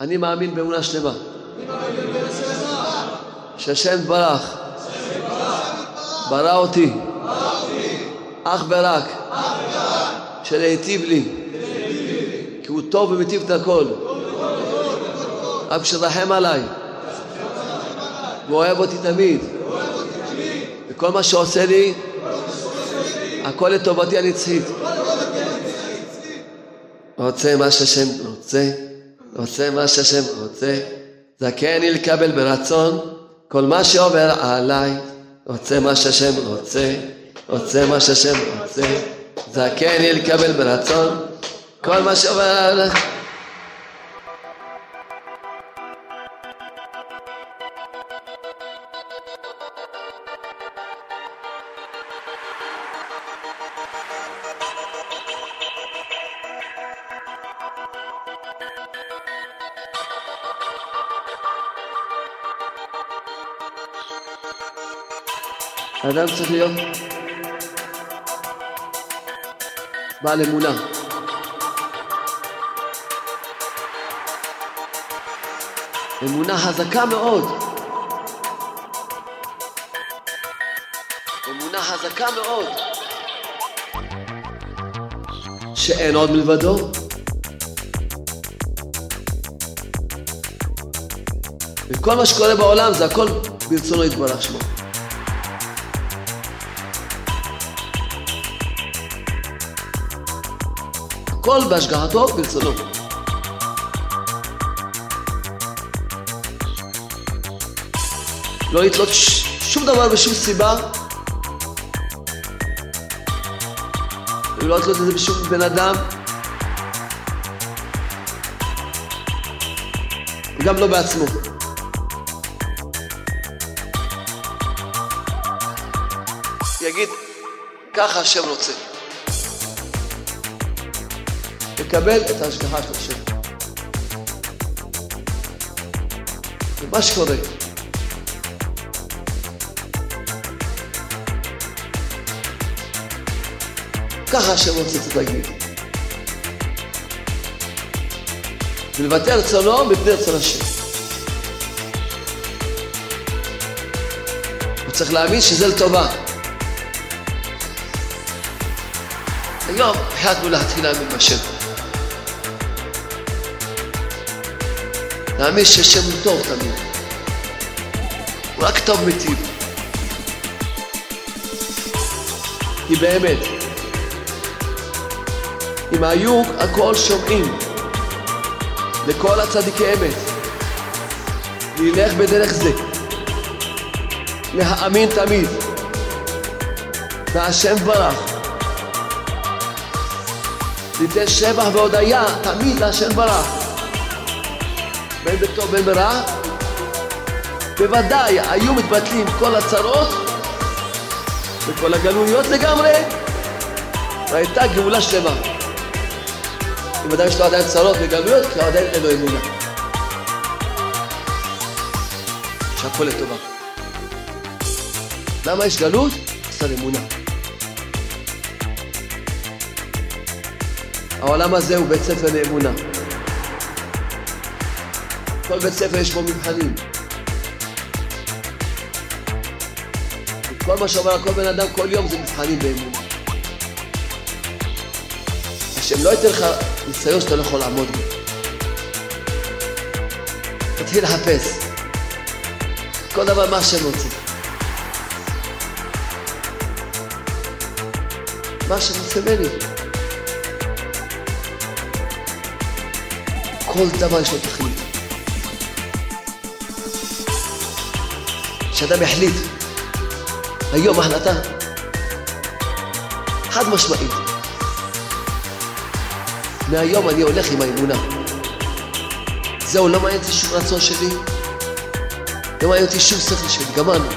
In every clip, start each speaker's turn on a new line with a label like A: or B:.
A: אני מאמין באמונה שלמה. שהשם ברך ברא אותי. אך ורק. שלהיטיב לי. כי הוא טוב ומיטיב את הכל. רק שרחם עליי. והוא אוהב אותי תמיד. וכל מה שעושה לי הכל לטובתי הנצחית. רוצה מה שהשם רוצה רוצה מה שהשם רוצה זכני לקבל ברצון כל מה שעובר עליי רוצה מה שהשם רוצה רוצה מה שהשם רוצה זכני לקבל ברצון כל מה שעובר עליי האדם צריך להיות בעל אמונה. אמונה חזקה מאוד. אמונה חזקה מאוד. שאין עוד מלבדו. וכל מה שקורה בעולם זה הכל ברצונו יתברך שמו. הכל בהשגחתו ברצונו. לא לתלות שום דבר בשום סיבה, ולא לתלות את זה בשום בן אדם, וגם לא בעצמו. יגיד, ככה השם רוצה. לקבל את ההשגחה של השם. ומה שקורה, ככה השם רוצה את להגיד. ולבטא רצונו מפני רצון השם. הוא צריך להאמין שזה לטובה. היום החלטנו להתחיל להאמין בשם. להאמין שהשם הוא טוב תמיד. הוא רק טוב מיטיב. כי באמת, אם היו הכל שומעים לכל הצדיקי אמת, ללך בדרך זה, להאמין תמיד, והשם ברך, ליתן שבח והודיה תמיד להשם ברך. בין בטוב בין ברע, בוודאי היו מתבטלים כל הצרות וכל הגלויות לגמרי, והייתה גאולה שלמה. אם אדם יש לו עדיין צרות וגלויות, כי עדיין אין לו אמונה. שהכל לטובה. למה יש גלות? חסר אמונה. העולם הזה הוא בית ספר לאמונה. כל בית ספר יש בו מבחנים. כל מה שאומר על כל בן אדם כל יום זה מבחנים באמונה. השם לא ייתן לך ניסיון שאתה לא יכול לעמוד בו. תתחיל לחפש. כל דבר מה השם רוצה. מה השם רוצה ממני. כל דבר יש לו תכלית. שאדם יחליט היום החלטה חד משמעית. מהיום אני הולך עם האמונה. זהו, לא מעניין אותי שום רצון שלי, לא מעניין אותי שום שכל שלי, גמרנו.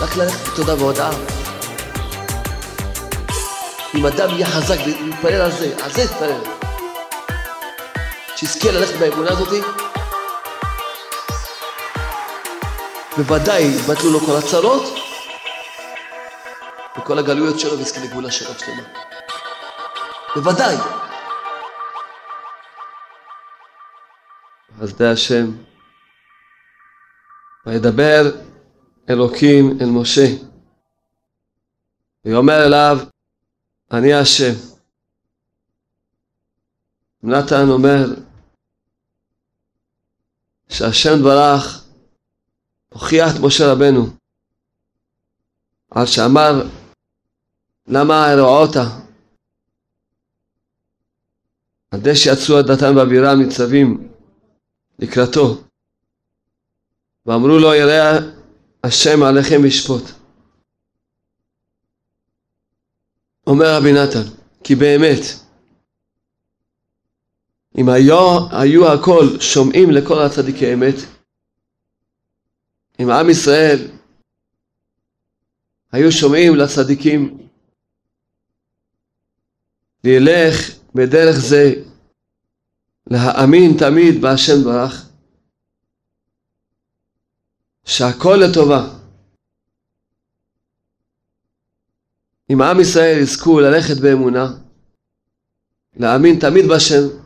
A: רק ללכת בתודה והודעה. אם אדם יהיה חזק ויתפלל על זה, על זה יתפלל. שיזכה ללכת באמונה הזאתי, בוודאי יבטלו לו כל הצרות וכל הגלויות שלו ויזכה לגאולה שלו שלמה. בוודאי. חסדי השם. וידבר אלוקים אל משה. ויאמר אליו, אני השם. נתן אומר שהשם ברח הוכיח את משה רבנו על שאמר למה הרעות עד שיצאו דתן ואבירם ניצבים לקראתו ואמרו לו יראה השם עליכם לשפוט. אומר רבי נתן כי באמת אם היו, היו הכל שומעים לכל הצדיקי אמת אם עם ישראל היו שומעים לצדיקים לילך בדרך זה להאמין תמיד בהשם ברך שהכל לטובה. אם עם ישראל יזכו ללכת באמונה, להאמין תמיד בשם,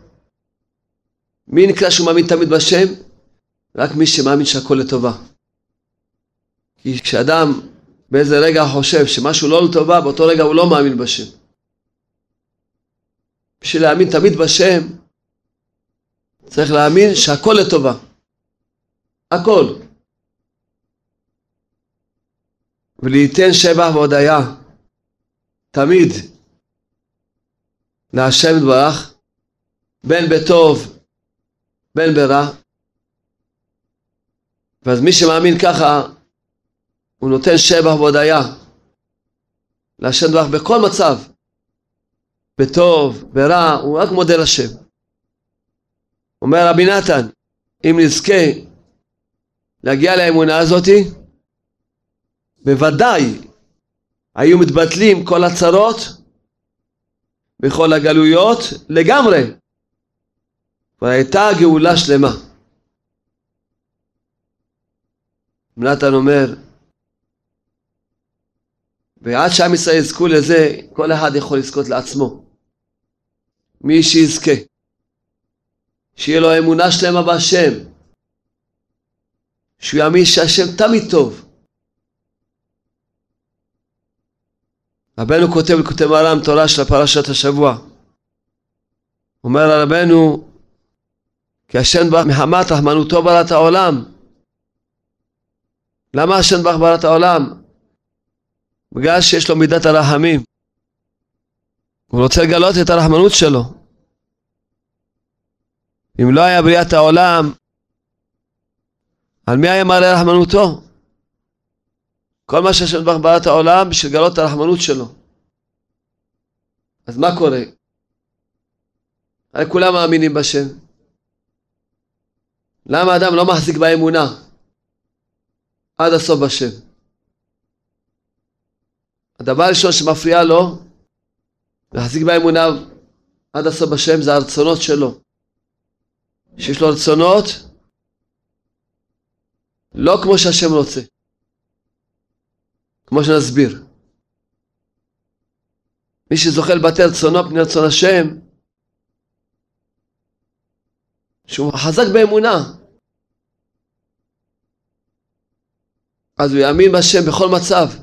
A: מי נקרא שהוא מאמין תמיד בשם? רק מי שמאמין שהכל לטובה. כי כשאדם באיזה רגע חושב שמשהו לא לטובה, באותו רגע הוא לא מאמין בשם. בשביל להאמין תמיד בשם, צריך להאמין שהכל לטובה. הכל. ולייתן שבח והודיה תמיד להשם יתברך, בין בטוב בין ברע. ואז מי שמאמין ככה, הוא נותן שבח והודיה להשם יתברך בכל מצב, בטוב, ברע, הוא רק מודה לשם. אומר רבי נתן, אם נזכה להגיע לאמונה הזאתי, בוודאי היו מתבטלים כל הצרות בכל הגלויות לגמרי. והייתה גאולה שלמה. נתן אומר, ועד שעם ישראל יזכו לזה, כל אחד יכול לזכות לעצמו. מי שיזכה. שיהיה לו אמונה שלמה בהשם. שהוא יאמין שהשם תמיד טוב. רבנו כותב לכותב מרם תורה של פרשת השבוע. אומר לרבנו, כי השם ברך מחמת רחמנותו ברא את העולם. למה השם ברך ברא את העולם? בגלל שיש לו מידת הרחמים. הוא רוצה לגלות את הרחמנות שלו. אם לא היה בריאת העולם, על מי היה מראה רחמנותו? כל מה שהשם ברך ברא העולם בשביל לגלות את הרחמנות שלו. אז מה קורה? הרי כולם מאמינים בשם. למה אדם לא מחזיק באמונה עד הסוף בשם? הדבר הראשון שמפריע לו להחזיק באמונה עד הסוף בשם זה הרצונות שלו. שיש לו רצונות לא כמו שהשם רוצה. כמו שנסביר. מי שזוכה לבטל רצונו פני רצון השם, שהוא חזק באמונה. אז הוא יאמין בהשם בכל מצב.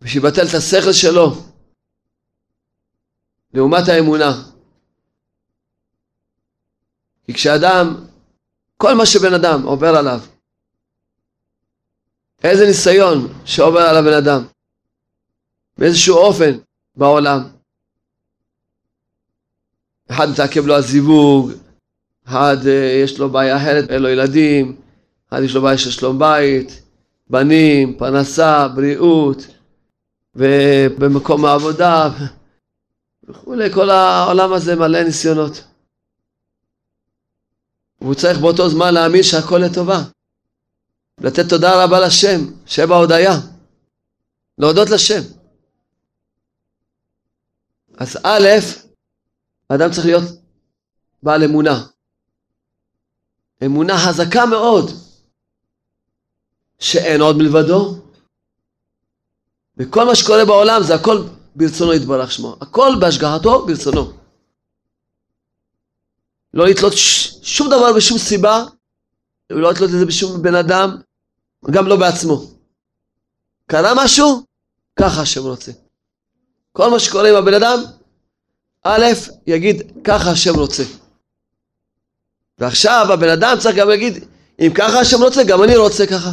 A: ושיבטל את השכל שלו לעומת האמונה. כי כשאדם, כל מה שבן אדם עובר עליו, איזה ניסיון שעובר עליו בן אדם, באיזשהו אופן בעולם, אחד מתעכב לו הזיווג, אחד אה, יש לו בעיה אחרת, אין לו ילדים, אחד יש לו בעיה של שלום בית, בנים, פרנסה, בריאות, ובמקום העבודה וכולי, כל העולם הזה מלא ניסיונות. והוא צריך באותו זמן להאמין שהכל לטובה. לתת תודה רבה לשם, שבע הודיה. להודות לשם. אז א', האדם צריך להיות בעל אמונה. אמונה חזקה מאוד, שאין עוד מלבדו. וכל מה שקורה בעולם זה הכל ברצונו יתברך שמו. הכל בהשגחתו ברצונו. לא לתלות שום דבר בשום סיבה, ולא לתלות את זה בשום בן אדם, גם לא בעצמו. קרה משהו, ככה השם רוצה. כל מה שקורה עם הבן אדם, א', יגיד, ככה השם רוצה. ועכשיו הבן אדם צריך גם להגיד, אם ככה השם רוצה, גם אני רוצה ככה.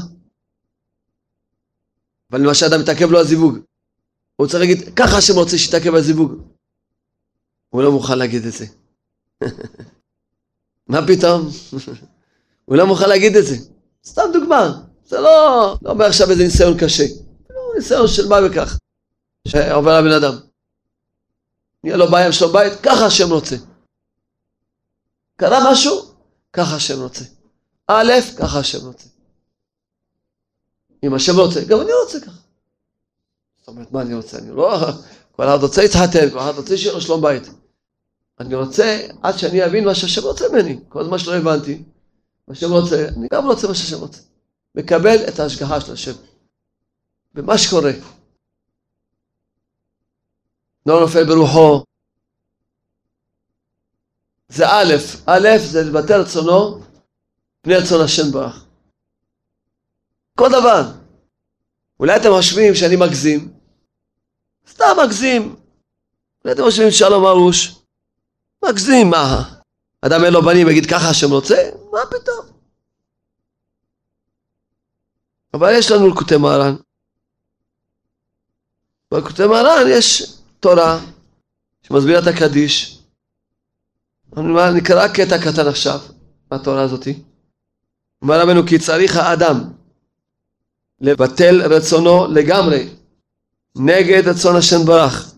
A: אבל למשל אדם מתעכב לו הזיווג, הוא צריך להגיד, ככה השם רוצה שיתעכב הזיווג. הוא לא מוכן להגיד את זה. מה פתאום? הוא לא מוכן להגיד את זה. סתם דוגמה, זה לא, לא אומר עכשיו איזה ניסיון קשה. לא, ניסיון של מה וכך, שעובר הבן אדם. נהיה לו בעיה עם שלום בית, ככה השם רוצה. קרה משהו, ככה השם רוצה. א', ככה השם רוצה. אם השם רוצה, גם אני רוצה ככה. זאת אומרת, מה אני רוצה? אני לא... כל אחד רוצה להתחתן, כל אחד רוצה שיהיה לו שלום בית. אני רוצה, עד שאני אבין מה שהשם רוצה ממני. כל זמן שלא הבנתי, מה שהשם רוצה, אני גם רוצה מה שהשם רוצה. מקבל את ההשגחה של השם. במה שקורה. לא נופל ברוחו. זה א', א', זה לבטל רצונו פני רצון השם ברך. כל דבר. אולי אתם חושבים שאני מגזים? סתם מגזים. אולי אתם חושבים שלום ארוש? מגזים, מה? אדם אין לו בנים יגיד ככה השם רוצה? מה פתאום? אבל יש לנו לקוטי מהר"ן. בלקוטי מהר"ן יש תורה שמסבירה את הקדיש. נקרא קטע קטן עכשיו מהתורה הזאתי. אומר רבנו כי צריך האדם לבטל רצונו לגמרי נגד רצון השם ברך.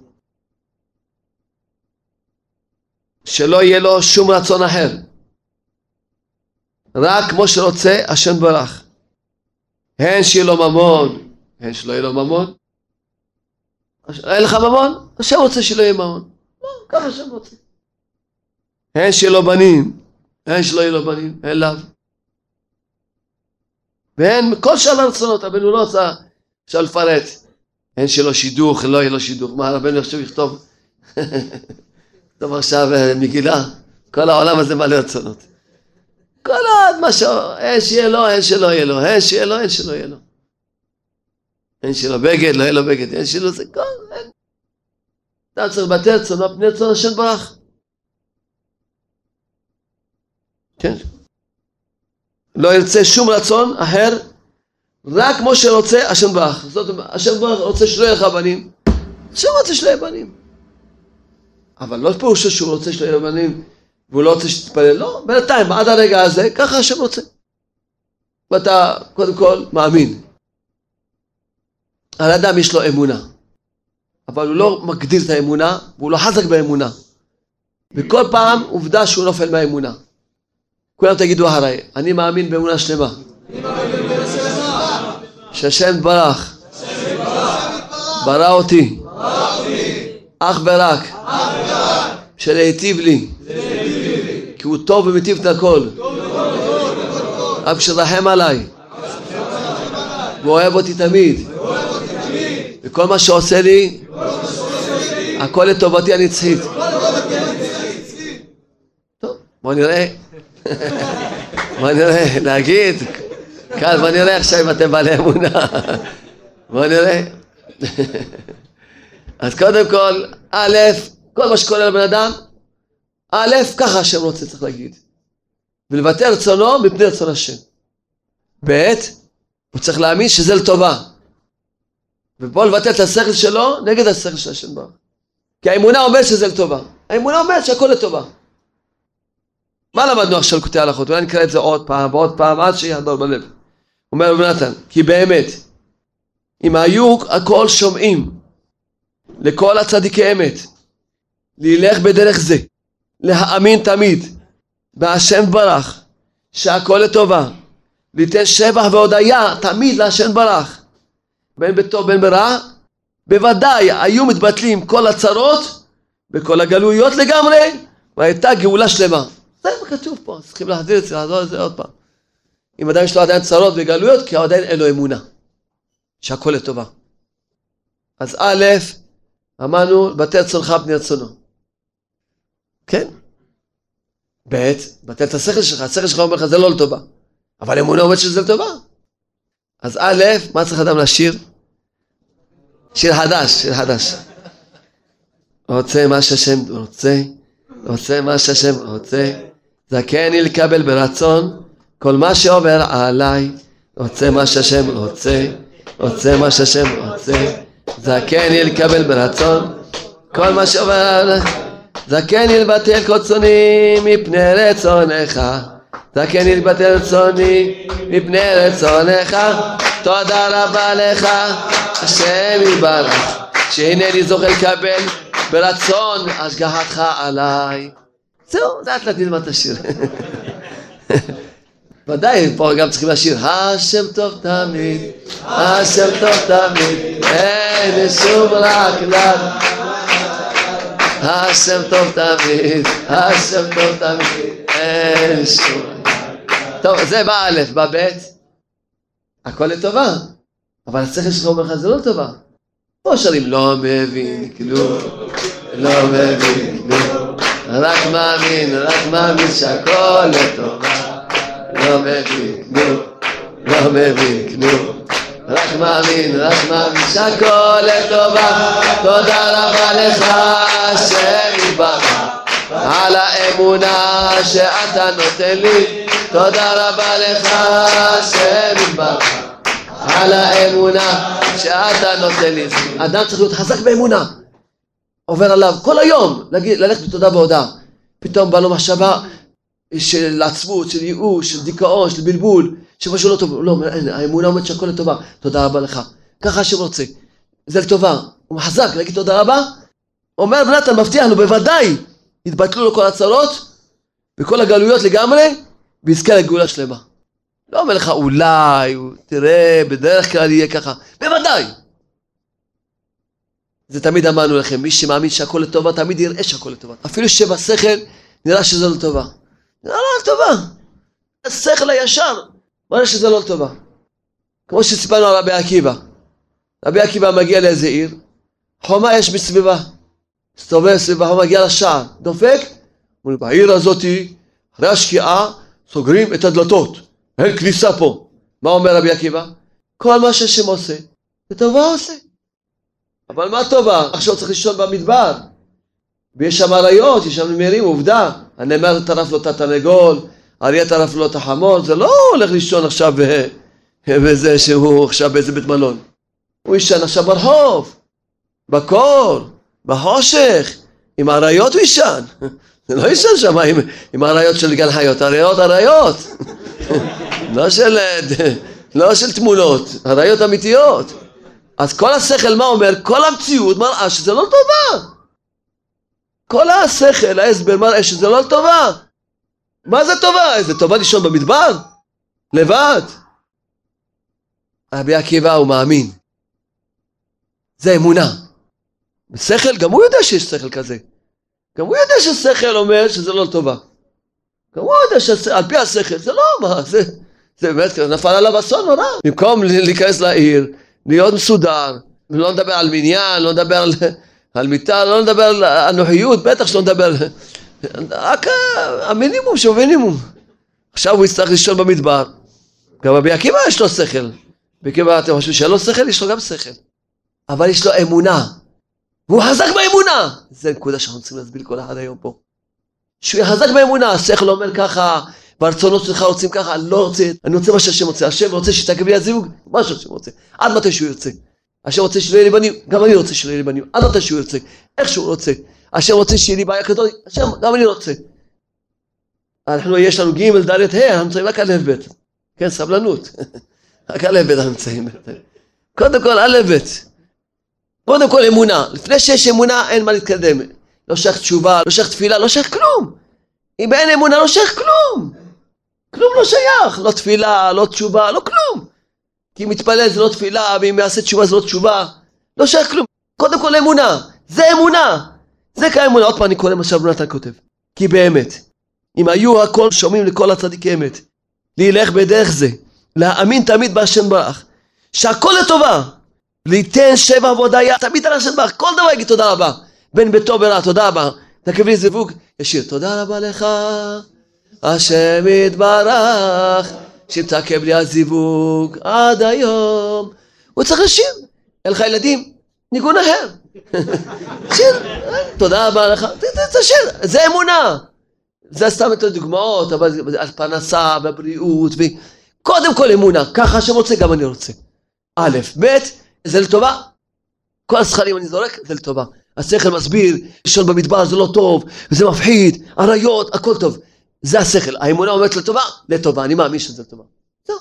A: שלא יהיה לו שום רצון אחר. רק כמו שרוצה השם ברך. הן שיהיה לו ממון, הן שלא יהיה לו ממון. אין לך ממון? השם רוצה שלא יהיה ממון. ככה השם רוצה. הן שיהיה לו בנים, הן שלא יהיה לו בנים, אין לאו. והן כל שאר הרצונות, רבנו לא רוצה אפשר לפרט. הן שלו שידוך, לא יהיה לו שידוך. מה רבנו עכשיו יכתוב? טוב עכשיו אה, מגילה, כל העולם הזה מלא רצונות. כל עוד מה ש... אין שיהיה לו, אין שלא יהיה לו, אין שיהיה לו, אין שלא יהיה לו. אין שלו בגד, לא יהיה לו בגד, אין שלו זה כל... אין. אתה צריך לבטא רצונו פני רצון השם ברח. כן. לא ירצה שום רצון אחר, רק כמו שרוצה השם ברח. זאת אומרת, השם ברח רוצה שלא יהיה לך בנים, השם רוצה שלא יהיה בנים. אבל לא פירושו שהוא רוצה שלא יהיה בנים והוא לא רוצה שתתפלל, לא, בינתיים, עד הרגע הזה, ככה השם רוצה. ואתה קודם כל מאמין. על אדם יש לו אמונה, אבל הוא לא מגדיר את האמונה, והוא לא חזק באמונה. וכל פעם עובדה שהוא נופל מהאמונה. כולם תגידו אחריי, אני מאמין באמונה שלמה. שהשם ברח, ברא אותי, אך ורק, שלהיטיב לי, כי הוא טוב ומיטיב את הכל, רק שרחם עליי, והוא אוהב אותי תמיד, וכל מה שעושה לי, הכל לטובתי הנצחית. טוב, בוא נראה. בוא נראה, להגיד, כאן בוא נראה עכשיו אם אתם בעלי אמונה. בוא נראה. אז קודם כל, א', כל מה שקורה לבן אדם, א', ככה השם רוצה, צריך להגיד. ולבטא רצונו מפני רצון השם. ב', הוא צריך להאמין שזה לטובה. ופה לבטא את השכל שלו נגד השכל של השם ברוך. כי האמונה אומרת שזה לטובה. האמונה אומרת שהכל לטובה. מה למדנו עכשיו לקוטי הלכות? אולי נקרא את זה עוד פעם ועוד פעם עד שיעדור בלב. אומר רבי נתן, כי באמת, אם היו הכל שומעים לכל הצדיקי אמת, ללך בדרך זה, להאמין תמיד בהשם ברך, שהכל לטובה, ליתן שבח והודיה תמיד להשם ברך, בין בטוב בין ברע, בוודאי היו מתבטלים כל הצרות וכל הגלויות לגמרי, והייתה גאולה שלמה. זה מה כתוב פה, צריכים להחזיר את זה, לעזור את זה עוד פעם. אם עדיין יש לו עדיין צרות וגלויות, כי עדיין אין לו אמונה, שהכל לטובה. אז א', אמרנו, בתי רצונך פני רצונו. כן? ב', בטל את השכל שלך, השכל שלך אומר לך זה לא לטובה. אבל אמונה אומרת שזה לטובה. אז א', מה צריך אדם לשיר? שיר חדש, שיר חדש. רוצה מה שהשם רוצה, רוצה מה שהשם רוצה, זכני לקבל ברצון כל מה שעובר עליי, רוצה מה שהשם רוצה, רוצה מה שהשם רוצה, זכני לקבל ברצון כל מה שעובר עליי, זכני לבטל קוצוני מפני רצונך, זכני לבטל רצוני מפני רצונך, תודה רבה לך, השם יברך, שהנני זוכה לקבל ברצון השגחתך עליי. זהו, לאט לאט נלמד את השיר. ודאי, פה גם צריכים לשיר, השם טוב תמיד, השם טוב תמיד, אין שום רק לך. השם טוב תמיד, השם טוב תמיד, אין שום... טוב, זה בא א', בא ב', הכל לטובה, אבל השכל שלך אומר לך זה לא טובה. פה שרים לא מבין כלום, לא מבין כלום, רק מאמין, רק מאמין שהכל לטובה, לא מבין כלום, לא מבין כלום, רק מאמין, רק מאמין שהכל לטובה, תודה רבה לך השם יתברך על האמונה שאתה נותן לי, תודה רבה לך השם יתברך על האמונה שאתה נותן לי. אדם צריך להיות חזק באמונה. עובר עליו כל היום, להגיד, ללכת בתודה והודעה. פתאום בא לו מחשבה של עצמות, של ייאוש, של דיכאון, של בלבול, שמשהו לא טוב. לא, האמונה אומרת שהכל לטובה. תודה רבה לך. ככה השם רוצה. זה לטובה. הוא חזק, להגיד תודה רבה. אומר בנתן, מבטיח לו, בוודאי, יתבטלו לו כל הצרות, וכל הגלויות לגמרי, ויזכה לגאולה שלמה. לא אומר לך אולי, תראה, בדרך כלל יהיה ככה. בוודאי. זה תמיד אמרנו לכם, מי שמאמין שהכל לטובה, תמיד יראה שהכל לטובה. אפילו שבשכל נראה שזה לא לטובה. נראה לא לטובה. השכל הישר מראה שזה לא לטובה. כמו שסיפרנו על רבי עקיבא. רבי עקיבא מגיע לאיזה עיר, חומה יש מסביבה. מסתובב סביבה, חומה מגיע לשער, דופק, אומרים, בעיר הזאתי, אחרי השקיעה, סוגרים את הדלתות. אין כניסה פה. מה אומר רבי עקיבא? כל מה שהשם עושה, זה טובה עושה. אבל מה טובה? עכשיו צריך לישון במדבר. ויש שם אריות, יש שם נמרים, עובדה. הנמר טרף לו את התרנגול, אריה טרף לו את החמור, זה לא הולך לישון עכשיו בזה שהוא עכשיו באיזה בית מלון. הוא יישן עכשיו ברחוב, בקור, בחושך, עם אריות הוא יישן. זה לא יישן שם עם, עם אריות של גן חיות, אריות אריות. לא של, לא של תמונות, אריות אמיתיות. אז כל השכל מה אומר? כל המציאות מראה שזה לא טובה. כל השכל, ההסבר מראה שזה לא טובה. מה זה טובה? זה טובה לישון במדבר? לבד. רבי עקיבא הוא מאמין. זה אמונה. שכל, גם הוא יודע שיש שכל כזה. גם הוא יודע ששכל אומר שזה לא טובה. גם הוא יודע שעל פי השכל זה לא מה, זה, זה באמת נפל עליו אסון נורא. במקום להיכנס לעיר, להיות מסודר, לא נדבר על מניין, לא נדבר על, על מיטה, לא נדבר על אנוכיות, בטח שלא נדבר, רק המינימום שהוא מינימום. עכשיו הוא יצטרך לישון במדבר. גם רבי עקיבא יש לו שכל. עקיבא אתם חושבים שאין לו שכל? יש לו גם שכל. אבל יש לו אמונה. והוא חזק באמונה! זה נקודה שאנחנו צריכים להסביר כל אחד היום פה. שהוא יהיה חזק באמונה, השכל אומר ככה, והרצונות שלך רוצים ככה, אני לא רוצה, אני רוצה מה שהשם רוצה. השם רוצה שתקבל לי הזיווג, מה שהשם רוצה. עד מתי שהוא ירצה. השם רוצה שלא יהיה לי בנים, גם אני רוצה שלא יהיה לי בנים. עד מתי שהוא ירצה, איך שהוא רוצה. השם רוצה שיהיה לי בעיה כזאת, השם, גם אני רוצה. אנחנו, יש לנו ג' ד' ה', אנחנו נמצאים רק לב ב'. כן, סבלנות. רק לב ב' אנחנו נמצאים. קודם כל, לב ב'. קודם כל אמונה. לפני שיש אמונה, אין מה להתקדם. לא שייך תשובה, לא שייך תפילה, לא שייך כלום. אם אין אמונה, לא שייך כלום. כלום לא שייך, לא תפילה, לא תשובה, לא כלום. כי אם מתפלל זה לא תפילה, ואם יעשה תשובה זה לא תשובה. לא שייך כלום. קודם כל אמונה. זה אמונה. זה כאן אמונה. עוד פעם אני קורא מה שאברנתן כותב. כי באמת, אם היו הכל שומעים לכל הצדיקי אמת, להילך בדרך זה, להאמין תמיד בהשם ברך, שהכל לטובה, ליתן שבע ועודיה תמיד על השם ברך, כל דבר יגיד תודה רבה. בין ביתו ברע, תודה רבה. תקבל לי זיווג ישיר, תודה רבה לך, השם יתברך, שמתעכב לי הזיווג עד היום. הוא צריך לשיר. אין לך ילדים? ניגון אחר. שיר, תודה רבה לך, תשיר, זה אמונה. זה סתם את הדוגמאות, אבל על פרנסה והבריאות, וקודם כל אמונה, ככה השם רוצה, גם אני רוצה. א', ב', זה לטובה. כל הזכרים אני זורק, זה לטובה. השכל מסביר, לישון במדבר זה לא טוב, וזה מפחיד, אריות, הכל טוב. זה השכל. האמונה אומרת לטובה, לטובה, אני מאמין שזה לטובה. זהו.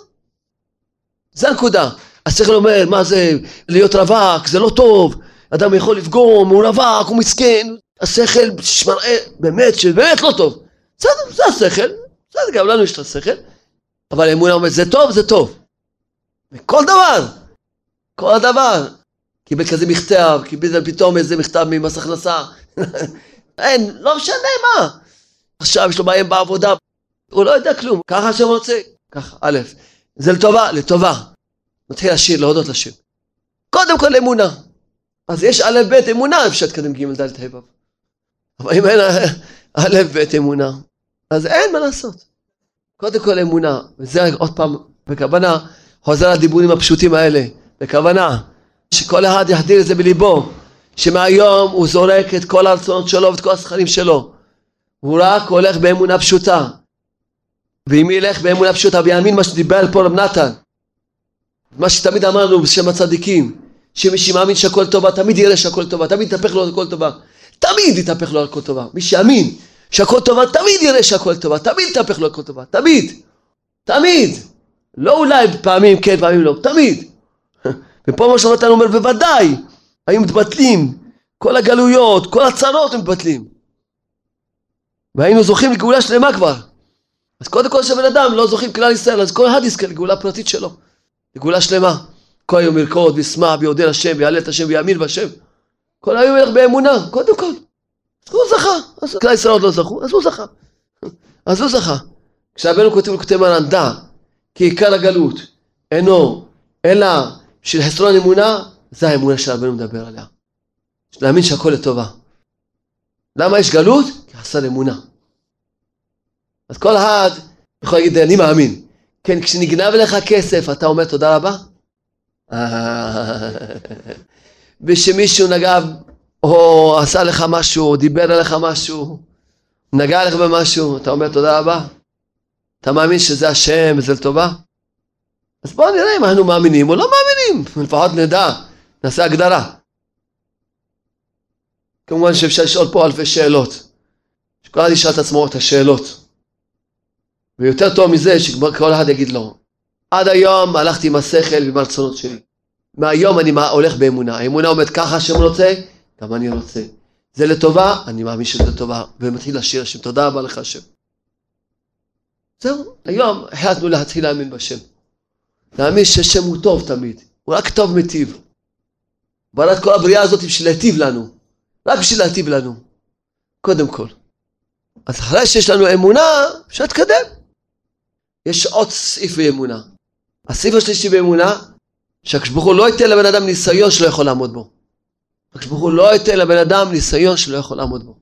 A: זה הנקודה. השכל אומר, מה זה, להיות רווק, זה לא טוב, אדם יכול לפגום, הוא רווק, הוא מסכן. השכל מראה באמת, שבאמת לא טוב. בסדר, זה השכל, בסדר, גם לנו יש את השכל. אבל האמונה אומרת, זה טוב, זה טוב. וכל דבר, כל דבר. קיבל כזה מכתב, קיבל פתאום איזה מכתב ממס הכנסה. אין, לא משנה מה. עכשיו יש לו בעיה בעבודה, הוא לא יודע כלום, ככה השם רוצה. ככה, א', זה לטובה, לטובה. מתחיל לשיר, להודות לשם. קודם כל אמונה. אז יש א', ב', אמונה, אפשר להתקדם ג', ד', ה', ו'. אבל אם אין א', ב', אמונה, אז אין מה לעשות. קודם כל אמונה, וזה עוד פעם, בכוונה, חוזר לדיבורים הפשוטים האלה, בכוונה. שכל אחד יחדיר את זה בליבו, שמהיום הוא זורק את כל הרצונות שלו ואת כל השכרים שלו. הוא רק הולך באמונה פשוטה. ואם ילך באמונה פשוטה ויאמין מה שדיבר פה רב נתן, מה שתמיד אמרנו בשם הצדיקים, שמי שמאמין שהכל טובה, תמיד יראה שהכל טובה, תמיד יתהפך לו הכל טובה. תמיד יתהפך לו הכל טובה. מי שיאמין שהכל טובה, תמיד יראה שהכל טובה, תמיד יתהפך לו הכל טובה, תמיד. תמיד. לא אולי פעמים כן, פעמים לא, תמיד. ופה מה שנתן אומר בוודאי היו מתבטלים כל הגלויות, כל הצרות הם מתבטלים והיינו זוכים לגאולה שלמה כבר. אז קודם כל שבן אדם לא זוכים כלל ישראל אז כל אחד יזכה לגאולה פרטית שלו. לגאולה שלמה. כל היום ירקוד וישמח ויודה לשם ויעלה את השם ויאמין בשם כל היום ילך באמונה קודם כל. אז הוא זכה. אז כלל ישראל עוד לא זכו אז הוא זכה. אז הוא זכה. כשרבנו כותב לכותב מרן דע כי עיקר הגלות אינו אלא של חסרון אמונה, זה האמונה שרבנו מדבר עליה. להאמין שהכל לטובה. למה יש גלות? חסר אמונה. אז כל אחד יכול להגיד, אני מאמין. כן, כשנגנב לך כסף, אתה אומר תודה רבה? ושמישהו נגע או עשה לך משהו, או דיבר עליך משהו, נגע עליך במשהו, אתה אומר תודה רבה? אתה מאמין שזה השם וזה לטובה? אז בואו נראה אם מאמינים או לא מאמינים, לפחות נדע, נעשה הגדרה. כמובן שאפשר לשאול פה אלפי שאלות. שכל אחד ישאל את עצמו את השאלות. ויותר טוב מזה שכל אחד יגיד לו, עד היום הלכתי עם השכל ועם הרצונות שלי. מהיום אני הולך באמונה. האמונה אומרת ככה השם רוצה, גם אני רוצה. זה לטובה, אני מאמין שזה לטובה. ומתחיל לשיר השם, תודה רבה לך השם. זהו, היום החלטנו להתחיל להאמין בשם. להאמין שהשם הוא טוב תמיד, הוא רק טוב מטיב. ברא כל הבריאה הזאת בשביל להטיב לנו, רק בשביל להטיב לנו, קודם כל. אז אחרי שיש לנו אמונה, אפשר להתקדם. יש עוד סעיף באמונה. הסעיף השלישי באמונה, שהקדוש ברוך הוא לא ייתן לבן אדם ניסיון שלא יכול לעמוד בו. הקדוש ברוך הוא לא ייתן לבן אדם ניסיון שלא יכול לעמוד בו.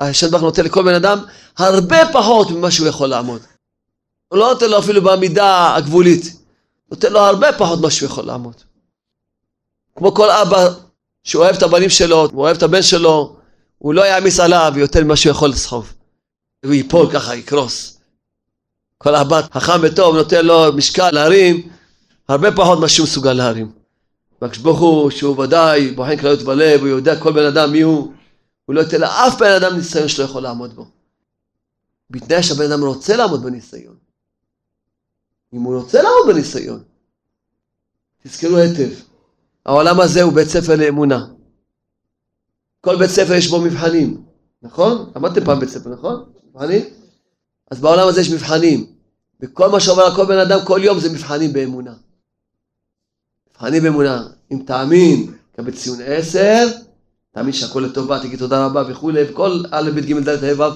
A: השם ברוך נותן לכל בן אדם הרבה פחות ממה שהוא יכול לעמוד. הוא לא נותן לו אפילו בעמידה הגבולית, נותן לו הרבה פחות ממה שהוא יכול לעמוד. כמו כל אבא שאוהב את הבנים שלו, הוא אוהב את הבן שלו, הוא לא יעמיס עליו יותר ממה שהוא יכול לסחוב. הוא ייפול ככה, יקרוס. כל אבא חכם וטוב נותן לו משקל להרים הרבה פחות ממה שהוא מסוגל להרים. והקדוש ברוך הוא, שהוא ודאי בוחן כללות בלב, הוא יודע כל בן אדם מי הוא, הוא לא ייתן לאף בן אדם ניסיון שלא יכול לעמוד בו. בתנאי שהבן אדם רוצה לעמוד בניסיון. אם הוא רוצה לעמוד בניסיון. תזכרו היטב, העולם הזה הוא בית ספר לאמונה. כל בית ספר יש בו מבחנים, נכון? למדתם פעם בית ספר, נכון? מבחנים? אז בעולם הזה יש מבחנים. וכל מה שעובר על כל בן אדם כל יום זה מבחנים באמונה. מבחנים באמונה. אם תאמין, קבל ציון עשר, תאמין שהכל לטובה, תגיד תודה רבה וכולי, וכל א', ב', ג', ד', ה', ו',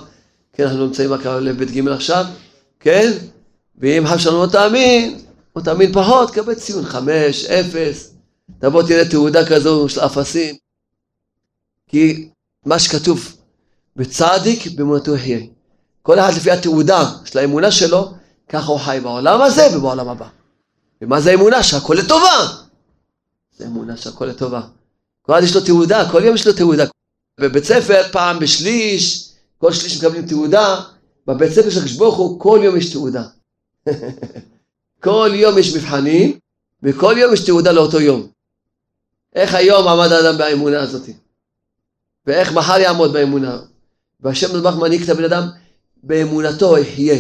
A: כן, אנחנו נמצאים רק א', ב', ג' עכשיו, כן? ואם חב שלנו לא תאמין, או תאמין פחות, קבל ציון חמש, אפס. תבוא תראה תעודה כזו של אפסים. כי מה שכתוב, בצדיק באמונתו יחיה. כל אחד לפי התעודה של האמונה שלו, ככה הוא חי בעולם הזה ובעולם הבא. ומה זה אמונה? שהכל לטובה. זה אמונה שהכל לטובה. כל אחד יש לו תעודה, כל יום יש לו תעודה. בבית ספר פעם בשליש, כל שליש מקבלים תעודה, בבית ספר של הקדוש ברוך הוא כל יום יש תעודה. כל יום יש מבחנים, וכל יום יש תעודה לאותו יום. איך היום עמד האדם באמונה הזאת? ואיך מחר יעמוד באמונה? והשם נדבך מנהיג את הבן אדם באמונתו יחיה.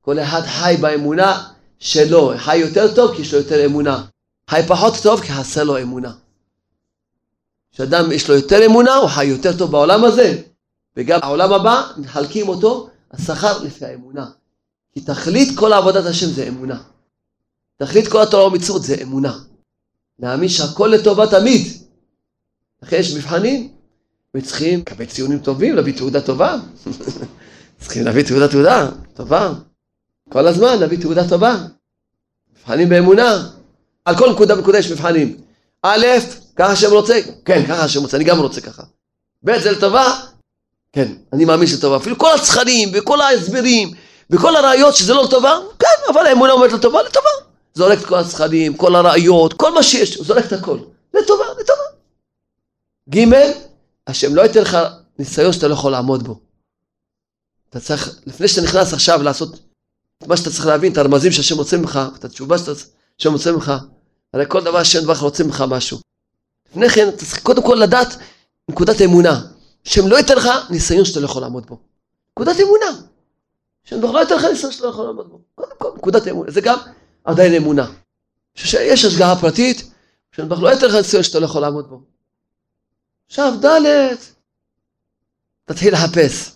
A: כל אחד חי באמונה שלו, חי יותר טוב כי יש לו יותר אמונה. חי פחות טוב כי חסר לו אמונה. כשאדם יש לו יותר אמונה, הוא חי יותר טוב בעולם הזה, וגם העולם הבא, מחלקים אותו, השכר לפי האמונה. כי תכלית כל עבודת השם זה אמונה. תכלית כל התורה ומצוות זה אמונה. להאמין שהכל לטובה תמיד. לכן יש מבחנים, וצריכים לקבל ציונים טובים, להביא תעודה טובה. צריכים להביא תעודה תעודה טובה. כל הזמן להביא תעודה טובה. מבחנים באמונה. על כל נקודה ונקודה יש מבחנים. א', ככה השם רוצה, כן, ככה השם רוצה, אני גם רוצה ככה. ב', זה לטובה, כן, אני מאמין שזה טובה. אפילו כל הצחנים וכל ההסברים וכל הראיות שזה לא לטובה, כן, אבל האמונה אומרת לטובה, לטובה. זורק את כל הצחנים, כל הראיות, כל מה שיש, זורק את הכל. לטובה, לטובה. ג', השם לא ייתן לך ניסיון שאתה לא יכול לעמוד בו. אתה צריך, לפני שאתה נכנס עכשיו לעשות את מה שאתה צריך להבין, את הרמזים שהשם רוצה ממך, את התשובה שהשם רוצה ממך, הרי כל דבר השם דבר רוצה ממך משהו. לפני כן אתה צריך קודם כל לדעת נקודת אמונה. השם לא ייתן לך ניסיון שאתה לא יכול לעמוד בו. נקודת אמונה. השם דבר לא ייתן לך ניסיון שאתה לא יכול לעמוד בו. קודם כל נקודת אמונה. זה גם עדיין אמונה. שיש השגחה פרטית, השם דבר לא ייתן לך ניסיון שאתה לא יכול לעמוד בו. עכשיו ד' תתחיל לחפש.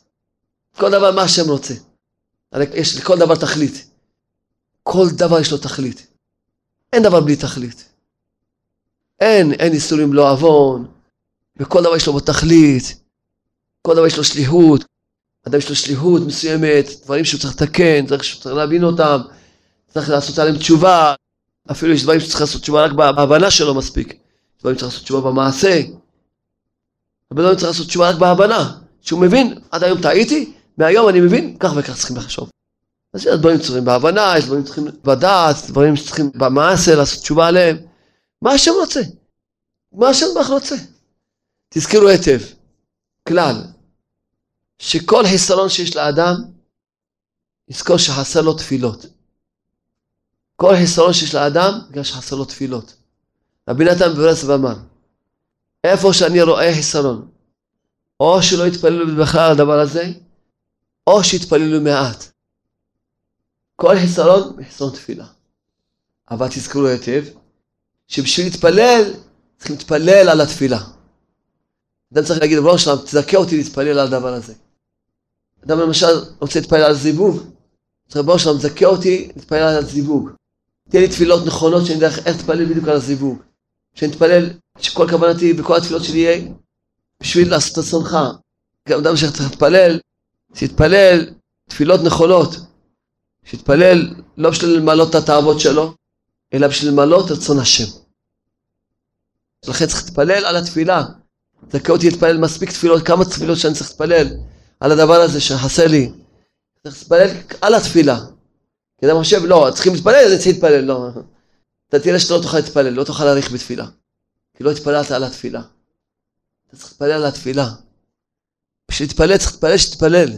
A: כל דבר מה השם רוצה. הרי יש לכל דבר תכלית. כל דבר יש לו תכלית. אין דבר בלי תכלית. אין, אין איסורים לא עוון, וכל דבר יש לו תכלית, כל דבר יש לו שליחות, אדם יש לו שליחות מסוימת, דברים שהוא צריך לתקן, צריך, צריך להבין אותם, צריך לעשות עליהם תשובה, אפילו יש דברים שצריך לעשות תשובה רק בהבנה שלו מספיק, דברים שצריך לעשות תשובה במעשה, הרבה דברים צריך לעשות תשובה רק בהבנה, שהוא מבין, עד היום טעיתי, מהיום אני מבין, כך וכך צריכים לחשוב. אז יש דברים שצריכים בהבנה, יש דברים שצריכים בדעת, דברים שצריכים במעשה לעשות תשובה עליהם. מה השם רוצה? מה השם בך רוצה? תזכרו היטב, כלל, שכל חיסרון שיש לאדם, יזכור שחסר לו תפילות. כל חיסרון שיש לאדם, בגלל שחסר לו תפילות. רבי נתן בברסלב אמר, איפה שאני רואה חיסרון, או שלא יתפללו בכלל על הדבר הזה, או שיתפללו מעט. כל חיסרון, חיסרון תפילה. אבל תזכרו היטב, שבשביל להתפלל, צריכים להתפלל על התפילה. אדם צריך להגיד, רבנו שלם, תזכה אותי להתפלל על הדבר הזה. אדם למשל רוצה להתפלל על זיווג, צריך רבנו שלם, תזכה אותי להתפלל על הזיווג. תהיה לי תפילות נכונות שאני יודע איך להתפלל בדיוק על הזיווג. שאני אתפלל, שכל כוונתי וכל התפילות שלי יהיה בשביל לעשות רצונך. גם אדם שצריך להתפלל, שיתפלל תפילות נכונות. שיתפלל לא בשביל למלא את התאוות שלו, אלא בשביל למלא את רצון השם. לכן צריך להתפלל על התפילה. זכה אותי להתפלל מספיק תפילות, כמה תפילות שאני צריך להתפלל על הדבר הזה שחסר לי. צריך להתפלל על התפילה. כי אדם חושב, לא, צריכים להתפלל, אני צריך להתפלל, לא. אתה תראה שאתה לא תוכל להתפלל, לא תוכל להאריך בתפילה. כי לא התפללת על התפילה. אתה צריך להתפלל על התפילה. בשביל להתפלל צריך להתפלל שתתפלל.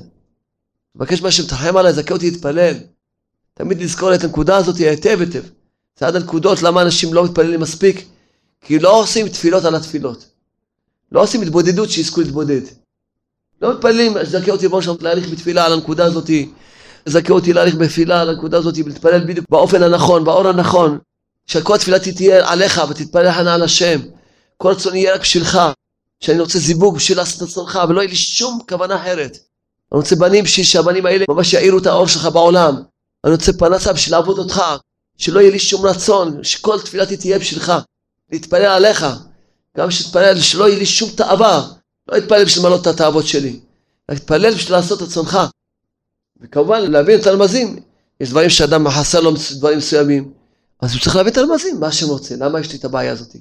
A: תבקש מהשם, תחם עליי, זכה אותי להתפלל. תמיד לזכור את הנקודה הזאת היטב היטב. זה עד הנקודות למה אנשים לא מתפללים מספיק, כי לא עושים תפילות על התפילות. לא עושים התבודדות שיזכו להתבודד. לא מתפללים, זכה אותי בראש להאריך בתפילה על הנקודה הזאת, זכה אותי להאריך בתפילה על הנקודה הזאת, ולהתפלל בדיוק באופן הנכון, באור הנכון, שכל התפילה תהיה עליך ותתפלל חנה על השם. כל רצון יהיה רק בשבילך, שאני רוצה זיווג בשביל לעשות את רצונך, ולא יהיה לי שום כוונה אחרת. אני רוצה בנים בשביל שהבנים האלה ממש יאירו את האור שלך בעולם. אני רוצה פרנסה בשביל לעבוד אותך, שלא יהיה לי שום רצון, שכל תפילתי תהיה בשבילך, להתפלל עליך, גם שתתפלל שלא יהיה לי שום תאווה, לא להתפלל בשביל למלא את התאוות שלי, להתפלל בשביל לעשות רצונך. וכמובן להבין את הרמזים, יש דברים שאדם חסר לו דברים מסוימים, אז הוא צריך להבין את הרמזים, מה השם רוצה, למה יש לי את הבעיה הזאת,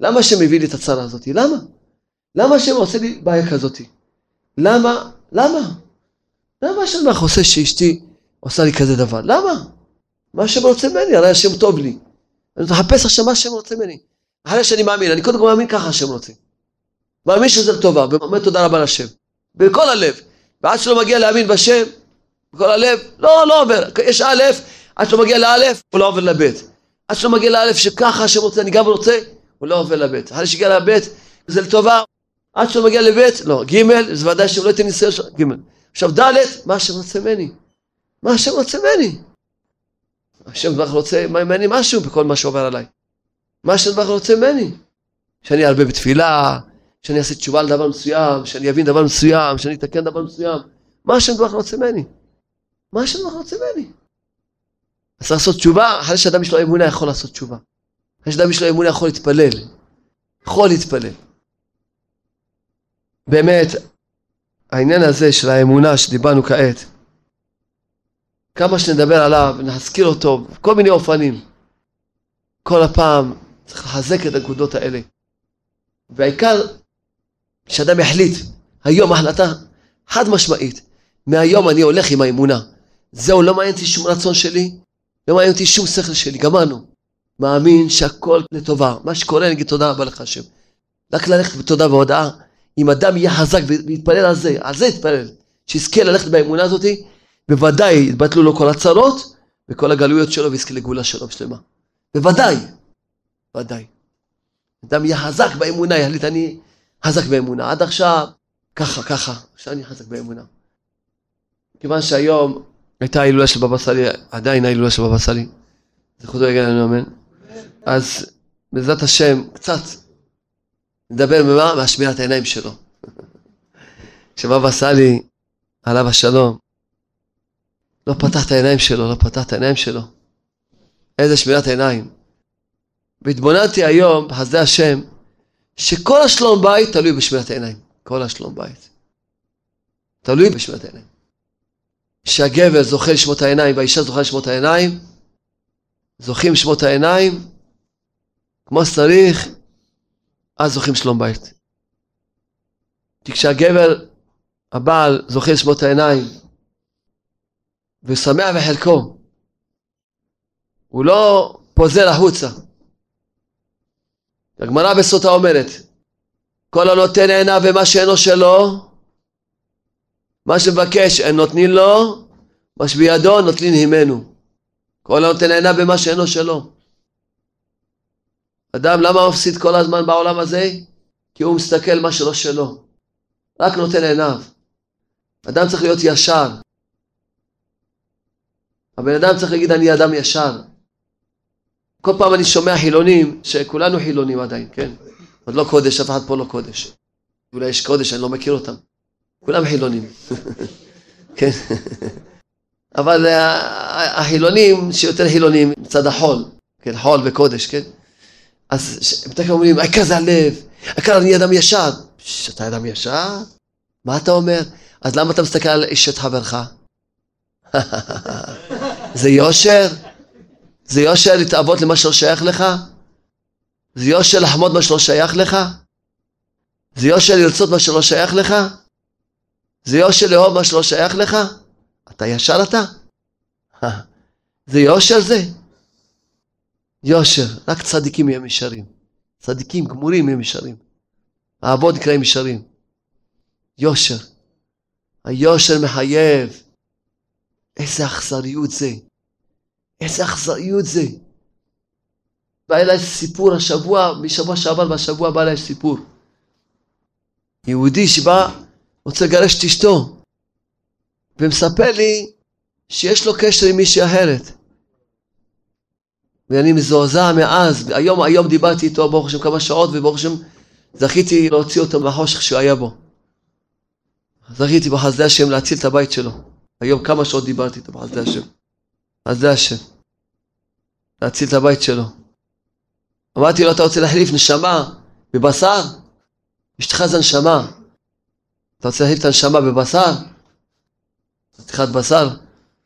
A: למה השם מביא לי את הצרה הזאת, למה? למה השם עושה לי בעיה כזאת? למה? למה? למה השם לך עושה שאשתי עושה לי כזה דבר? למה? מה השם רוצה ממני? הרי השם טוב לי. אני מחפש עכשיו מה השם רוצה ממני. אחרי שאני מאמין, אני קודם כל מאמין ככה השם רוצה. מאמין שזה לטובה, ואומר תודה רבה לשם. בכל הלב. ועד שלא מגיע להאמין בשם, בכל הלב, לא, לא עובר. יש א', עד שלא מגיע לאלף, הוא לא עובר לב'. עד שלא מגיע לאלף, שככה השם רוצה, אני גם רוצה, הוא לא עובר לב'. אחרי שהגיע לב', זה לטובה. עד שלא מגיע לב', לא. ג', זה ודאי שהוא לא ייתן ניסיון שלו, ג'. עכשיו ד', מה השם רוצה ממני? מה השם רוצה ממני? השם דבר רוצה ממני משהו בכל מה שעובר עליי. מה השם דבר רוצה ממני? שאני ארבה בתפילה, שאני אעשה תשובה לדבר מסוים, שאני אבין דבר מסוים, שאני אתקן דבר מסוים. מה השם דבר רוצה ממני? מה השם דבר רוצה ממני? אז צריך לעשות תשובה, אחרי שאדם יש לו אמונה יכול לעשות תשובה. אחרי שאדם יש לו אמונה יכול להתפלל. יכול להתפלל. באמת, העניין הזה של האמונה שדיברנו כעת, כמה שנדבר עליו ונזכיר אותו, כל מיני אופנים. כל הפעם צריך לחזק את הנקודות האלה. והעיקר שאדם יחליט, היום החלטה חד משמעית, מהיום אני הולך עם האמונה. זהו, לא מעניין אותי שום רצון שלי, לא מעניין אותי שום שכל שלי, גמרנו. מאמין שהכל לטובה. מה שקורה, נגיד תודה רבה לך השם. רק ללכת בתודה והודאה. אם אדם יהיה חזק ויתפלל על זה, על זה יתפלל. שיזכה ללכת באמונה הזאתי, בוודאי יתבטלו לו כל הצרות וכל הגלויות שלו ויזכה לגאולה שלו בשלמה. בוודאי. ודאי. אדם יהיה חזק באמונה, יחליט אני חזק באמונה. עד עכשיו, ככה, ככה, עכשיו אני חזק באמונה. כיוון שהיום הייתה הילולה של בבא סאלי, עדיין ההילולה של בבא סאלי, זכותו יגן לנו אמן. אז בעזרת השם, קצת נדבר ממה? מהשמירת העיניים שלו. כשבבא סאלי, עליו השלום, לא פתח את העיניים שלו, לא פתח את העיניים שלו. איזה שמירת עיניים. והתבוננתי היום, בחסדי השם, שכל השלום בית תלוי בשמירת העיניים. כל השלום בית. תלוי בשמירת העיניים. שהגבר זוכה לשמות העיניים והאישה זוכה לשמות העיניים, זוכים לשמות העיניים, כמו שצריך, אז זוכים שלום בית. כי כשהגבר, הבעל, זוכה לשמות העיניים, ושמח בחלקו, הוא לא פוזר החוצה. הגמרא בסוטה אומרת, כל הנותן עיניו ומה שאינו שלו, מה שמבקש אין נותנים לו, מה שבידו נוטלין הימנו. כל הנותן עיניו במה שאינו שלו. אדם למה מפסיד כל הזמן בעולם הזה? כי הוא מסתכל מה שלא שלו. רק נותן עיניו. אדם צריך להיות ישר. הבן אדם צריך להגיד אני אדם ישר. כל פעם אני שומע חילונים, שכולנו חילונים עדיין, כן? עוד לא קודש, אף אחד פה לא קודש. אולי יש קודש, אני לא מכיר אותם. כולם חילונים. כן. אבל החילונים שיותר חילונים מצד החול, כן, חול וקודש, כן? אז הם תכף אומרים, העיקר זה הלב, העיקר אני אדם ישר. אתה אדם ישר? מה אתה אומר? אז למה אתה מסתכל על אשת חברך? זה יושר? זה יושר להתאבות למה שלא שייך לך? זה יושר לחמוד מה שלא שייך לך? זה יושר לרצות מה שלא שייך לך? זה יושר לאהוב מה שלא שייך לך? אתה ישר אתה? זה יושר זה? יושר, רק צדיקים יהיו ישרים. צדיקים גמורים יהיו ישרים. האבות נקראים ישרים. יושר. היושר מחייב. איזה אכזריות זה. איזה אכזריות זה. בא אליי סיפור השבוע, משבוע שעבר והשבוע בא אליי סיפור. יהודי שבא, רוצה לגרש את אשתו, ומספר לי שיש לו קשר עם מישהי אחרת. ואני מזועזע מאז, היום, היום דיברתי איתו ברוך השם כמה שעות, וברוך השם זכיתי להוציא אותו מהחושך שהוא היה בו. זכיתי בחסדי השם להציל את הבית שלו. היום כמה שעות דיברתי איתו בחסדי השם. חסדי השם. להציל את הבית שלו. אמרתי לו, אתה רוצה להחליף נשמה בבשר? אשתך זה נשמה. אתה רוצה להחליף את הנשמה בבשר? חתיכת בשר?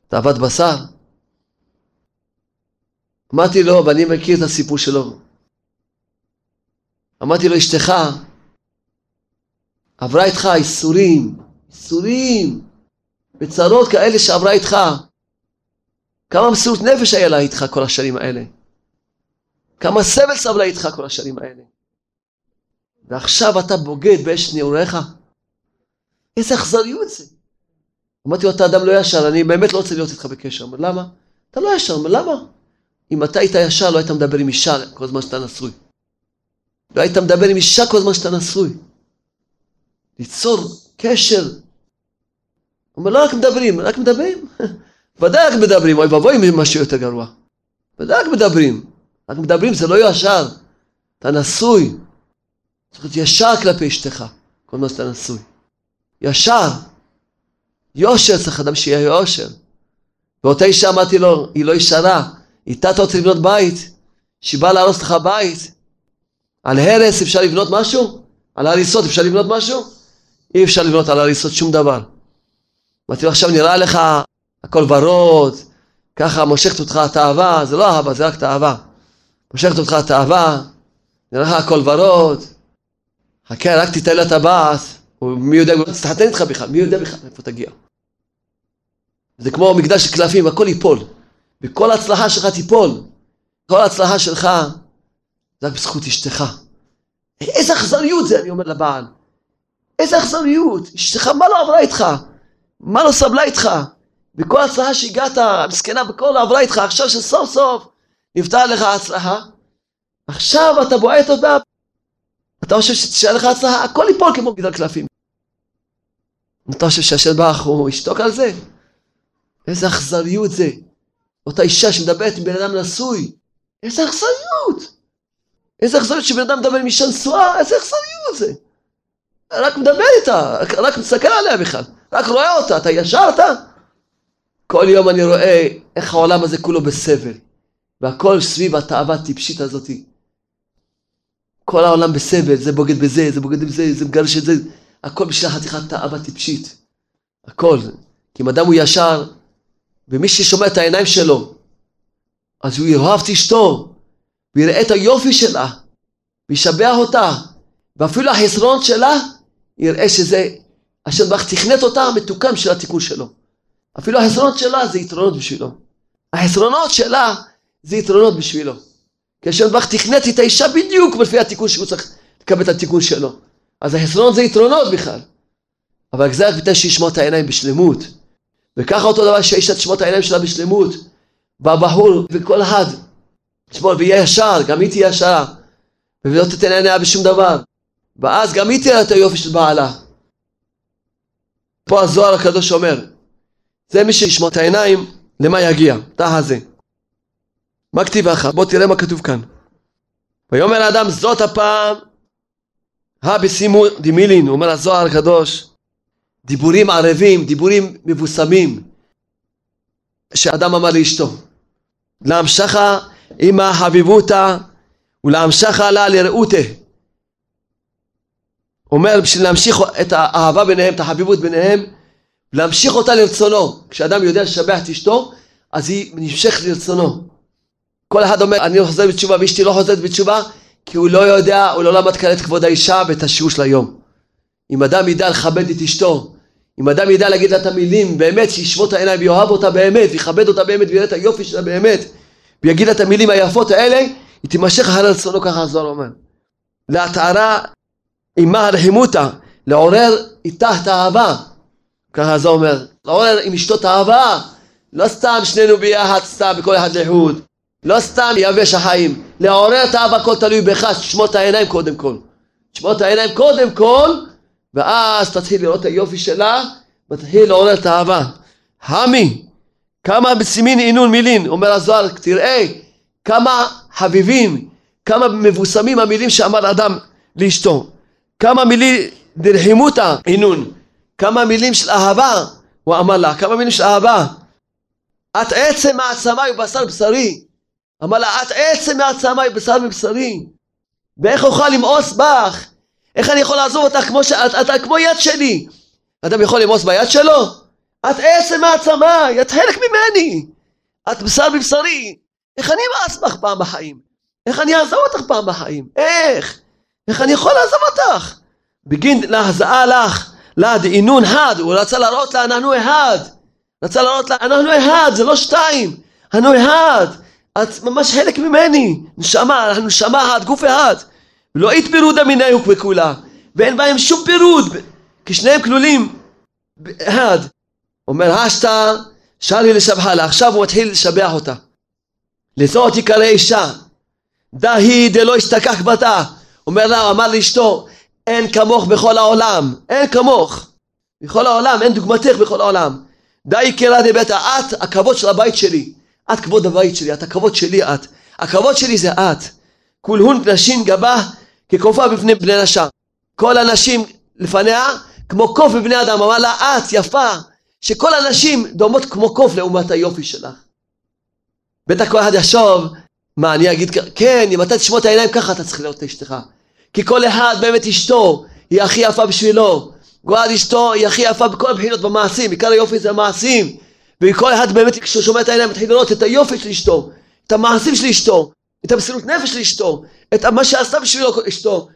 A: תאוות בשר? אמרתי לו, ואני מכיר את הסיפור שלו. אמרתי לו, אשתך עברה איתך איסורים, איסורים, בצרות כאלה שעברה איתך. כמה מסירות נפש היה לה איתך כל השנים האלה. כמה סבל סבלה איתך כל השנים האלה. ועכשיו אתה בוגד באש נעוריך? איזה אכזריות זה. אמרתי לו, אתה אדם לא ישר, אני באמת לא רוצה להיות איתך בקשר. אומר, למה? אתה לא ישר. אומר, למה? אם אתה היית ישר, לא היית מדבר עם אישה כל הזמן שאתה נשוי. לא היית מדבר עם אישה כל הזמן שאתה נשוי. ליצור קשר. הוא אומר, לא רק מדברים, רק מדברים. ודאי רק מדברים, אוי ואבוי אם משהו יותר גרוע. ודאי רק מדברים. רק מדברים זה לא ישר. אתה נשוי. צריך להיות ישר כלפי אשתך, כל מה שאתה נשוי. ישר. יושר צריך אדם שיהיה יושר. ואותה אישה אמרתי לו, היא לא ישרה, איתה אתה רוצה לבנות בית, שהיא באה להרוס לך בית. על הרס אפשר לבנות משהו? על הריסות אפשר לבנות משהו? אי אפשר לבנות על הריסות שום דבר. אמרתי לו, עכשיו נראה לך הכל ורוד, ככה מושכת אותך התאווה, זה לא אהבה, זה רק תאווה. מושכת אותך התאווה, נראה לך הכל ורוד, חכה, רק תיתן לה מי יודע, הוא תתחתן איתך בכלל, מי יודע בכלל איפה תגיע. זה כמו מקדש קלפים, הכל ייפול. וכל ההצלחה שלך תיפול. כל ההצלחה שלך זה רק בזכות אשתך. איזה אכזריות זה, אני אומר לבעל. איזה אכזריות. אשתך, מה לא עברה איתך? מה לא סבלה איתך? וכל ההצלחה שהגעת, מסכנה, בכל עברה איתך, עכשיו שסוף סוף נפתר לך ההצלחה, עכשיו אתה בועט אותה, אתה חושב שתשאר לך הצלחה, הכל ייפול כמו גדל קלפים. אתה חושב שהשם ברוך הוא ישתוק על זה? איזה אכזריות זה. אותה אישה שמדברת עם בן אדם נשוי, איזה אכזריות. איזה אכזריות שבן אדם מדבר עם אישה נשואה, איזה אכזריות זה. רק מדבר איתה, רק מסתכל עליה בכלל, רק רואה אותה, אתה ישר אתה? כל יום אני רואה איך העולם הזה כולו בסבל, והכל סביב התאווה הטיפשית הזאתי. כל העולם בסבל, זה בוגד בזה, זה בוגד בזה, זה מגרש את זה, הכל בשביל חתיכת תאווה טיפשית. הכל. כי אם אדם הוא ישר, ומי ששומע את העיניים שלו, אז הוא יאהב את אשתו, ויראה את היופי שלה, וישבח אותה, ואפילו החסרון שלה, יראה שזה, השם ברך תכנת אותה המתוקן של התיקון שלו. אפילו החסרונות שלה זה יתרונות בשבילו. החסרונות שלה זה יתרונות בשבילו. כי השם ברך תכנת את האישה בדיוק לפי התיקון שהוא צריך לקבל את התיקון שלו. אז החסרונות זה יתרונות בכלל. אבל זה רק בגלל שישמור את העיניים בשלמות. וככה אותו דבר שהאישה תשמור את העיניים שלה בשלמות. והבחור וכל אחד תשמור ויהיה ישר, גם היא תהיה ישרה. ולא תתן עיניה בשום דבר. ואז גם היא תראה את היופי של בעלה. פה הזוהר הקדוש אומר, זה מי שישמור את העיניים, למה יגיע? תא זה. מה כתיב לך? בוא תראה מה כתוב כאן. ויאמר האדם זאת הפעם הבשימו דמילין, אומר הזוהר הקדוש, דיבורים ערבים, דיבורים מבוסמים, שאדם אמר לאשתו. להמשכה עמה חביבותה ולהמשכה לה לרעותה. אומר בשביל להמשיך את האהבה ביניהם, את החביבות ביניהם, להמשיך אותה לרצונו. כשאדם יודע לשבח את אשתו, אז היא נמשכת לרצונו. כל אחד אומר, אני לא חוזר בתשובה ואשתי לא חוזרת בתשובה, כי הוא לא יודע, הוא לא למד כאן את כבוד האישה ואת השיעור של היום. אם אדם ידע לכבד את אשתו, אם אדם ידע להגיד לה את המילים, באמת, שישמור את העיניים ויאהב אותה באמת, ויכבד אותה באמת, ויראה את היופי שלה באמת, ויגיד לה את המילים היפות האלה, היא תימשך אחרי רצונו, ככה הזוהר אומר. להתערה עמה הרחימותה, לעורר איתה את האהבה. ככה הזוהר אומר, לעורר עם אשתו את האהבה, לא סתם שנינו ביחד, סתם בכל אחד לחוד. לא סתם יבש החיים, לעורר את האהבה הכל תלוי בך, תשמור את העיניים קודם כל. תשמור את העיניים קודם כל, ואז תתחיל לראות את היופי שלה, ותתחיל לעורר את האהבה. המי, כמה בסימין עינון מילין, אומר הזוהר, תראה כמה חביבים, כמה מבוסמים המילים שאמר אדם לאשתו. כמה מילים דרחימותא עינון, כמה מילים של אהבה הוא אמר לה, כמה מילים של אהבה. את עצם מעצמי ובשר בשרי. אמר לה, את עצם מעצמי בשר מבשרי. ואיך אוכל למאוס בך? איך אני יכול לעזוב אותך כמו שאת, את, את כמו יד שלי? אדם יכול למאוס ביד שלו? את עצם מעצמי, את חלק ממני. את בשר מבשרי. איך אני אמאס בך פעם בחיים? איך אני אעזוב אותך פעם בחיים? איך? איך אני יכול לעזוב אותך? בגין להזעה לך, לה דאינון חד, הוא רצה להראות לה אנחנו אחד. רצה להראות לה אנחנו אחד, זה לא שתיים, אנחנו אחד. את ממש חלק ממני, נשמה, אנחנו נשמה אחת, גוף אחד. לא יתפירו דמיניהו וכולה, ואין בהם שום פירוד, כי שניהם כלולים אחד. אומר השתא, שרי לשבחה לה, עכשיו הוא מתחיל לשבח אותה. לזאת יקרא אישה, דהי דלא ישתכח בתה. אומר לה, אמר לאשתו, אין כמוך בכל העולם, אין כמוך. בכל העולם, אין דוגמתך בכל העולם. די קרא דביתה, את הכבוד של הבית שלי. את כבוד הבית שלי, את הכבוד שלי את. הכבוד שלי זה את. כולהון נשים גבה כקופה בפני בני נשה. כל הנשים לפניה כמו קוף בבני אדם. אמר לה, את יפה, שכל הנשים דומות כמו קוף לעומת היופי שלך. בטח כל אחד יחשוב, מה אני אגיד, כן, אם אתה תשמור את העיניים ככה אתה צריך לראות את אשתך. כי כל אחד באמת אשתו היא הכי יפה בשבילו. גועל אשתו היא הכי יפה בכל הבחינות במעשים, עיקר היופי זה המעשים. וכל אחד באמת כשהוא שומע את העיניים מתחיל לראות את היופי של אשתו, את המעשים של אשתו, את המסירות נפש של אשתו, את מה שעשתה בשבילו אשתו.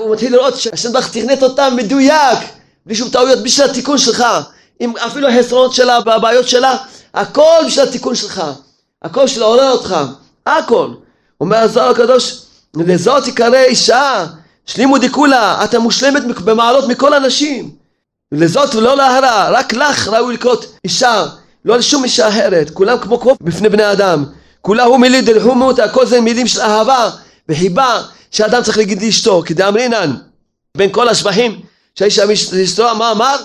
A: הוא מתחיל לראות שהשם ברוך תכנת אותה מדויק, בלי שום טעויות, בשביל התיקון שלך. עם אפילו החסרונות שלה והבעיות שלה, הכל בשביל התיקון שלך. הכל בשביל לעורר אותך. הכל. אומר הזוהר הקדוש, לזאת יקרא אישה, שלימו דכולה, את המושלמת במעלות מכל הנשים. לזאת ולא להרע, רק לך ראוי לקרות אישה, לא לשום אישה אחרת, כולם כמו קרוב בפני בני אדם. כולה הוא מילי דלחומות, הכל זה מילים של אהבה וחיבה שאדם צריך להגיד לאשתו, כדאמרינן, בין כל השבחים שהאיש אשתו, מה אמר?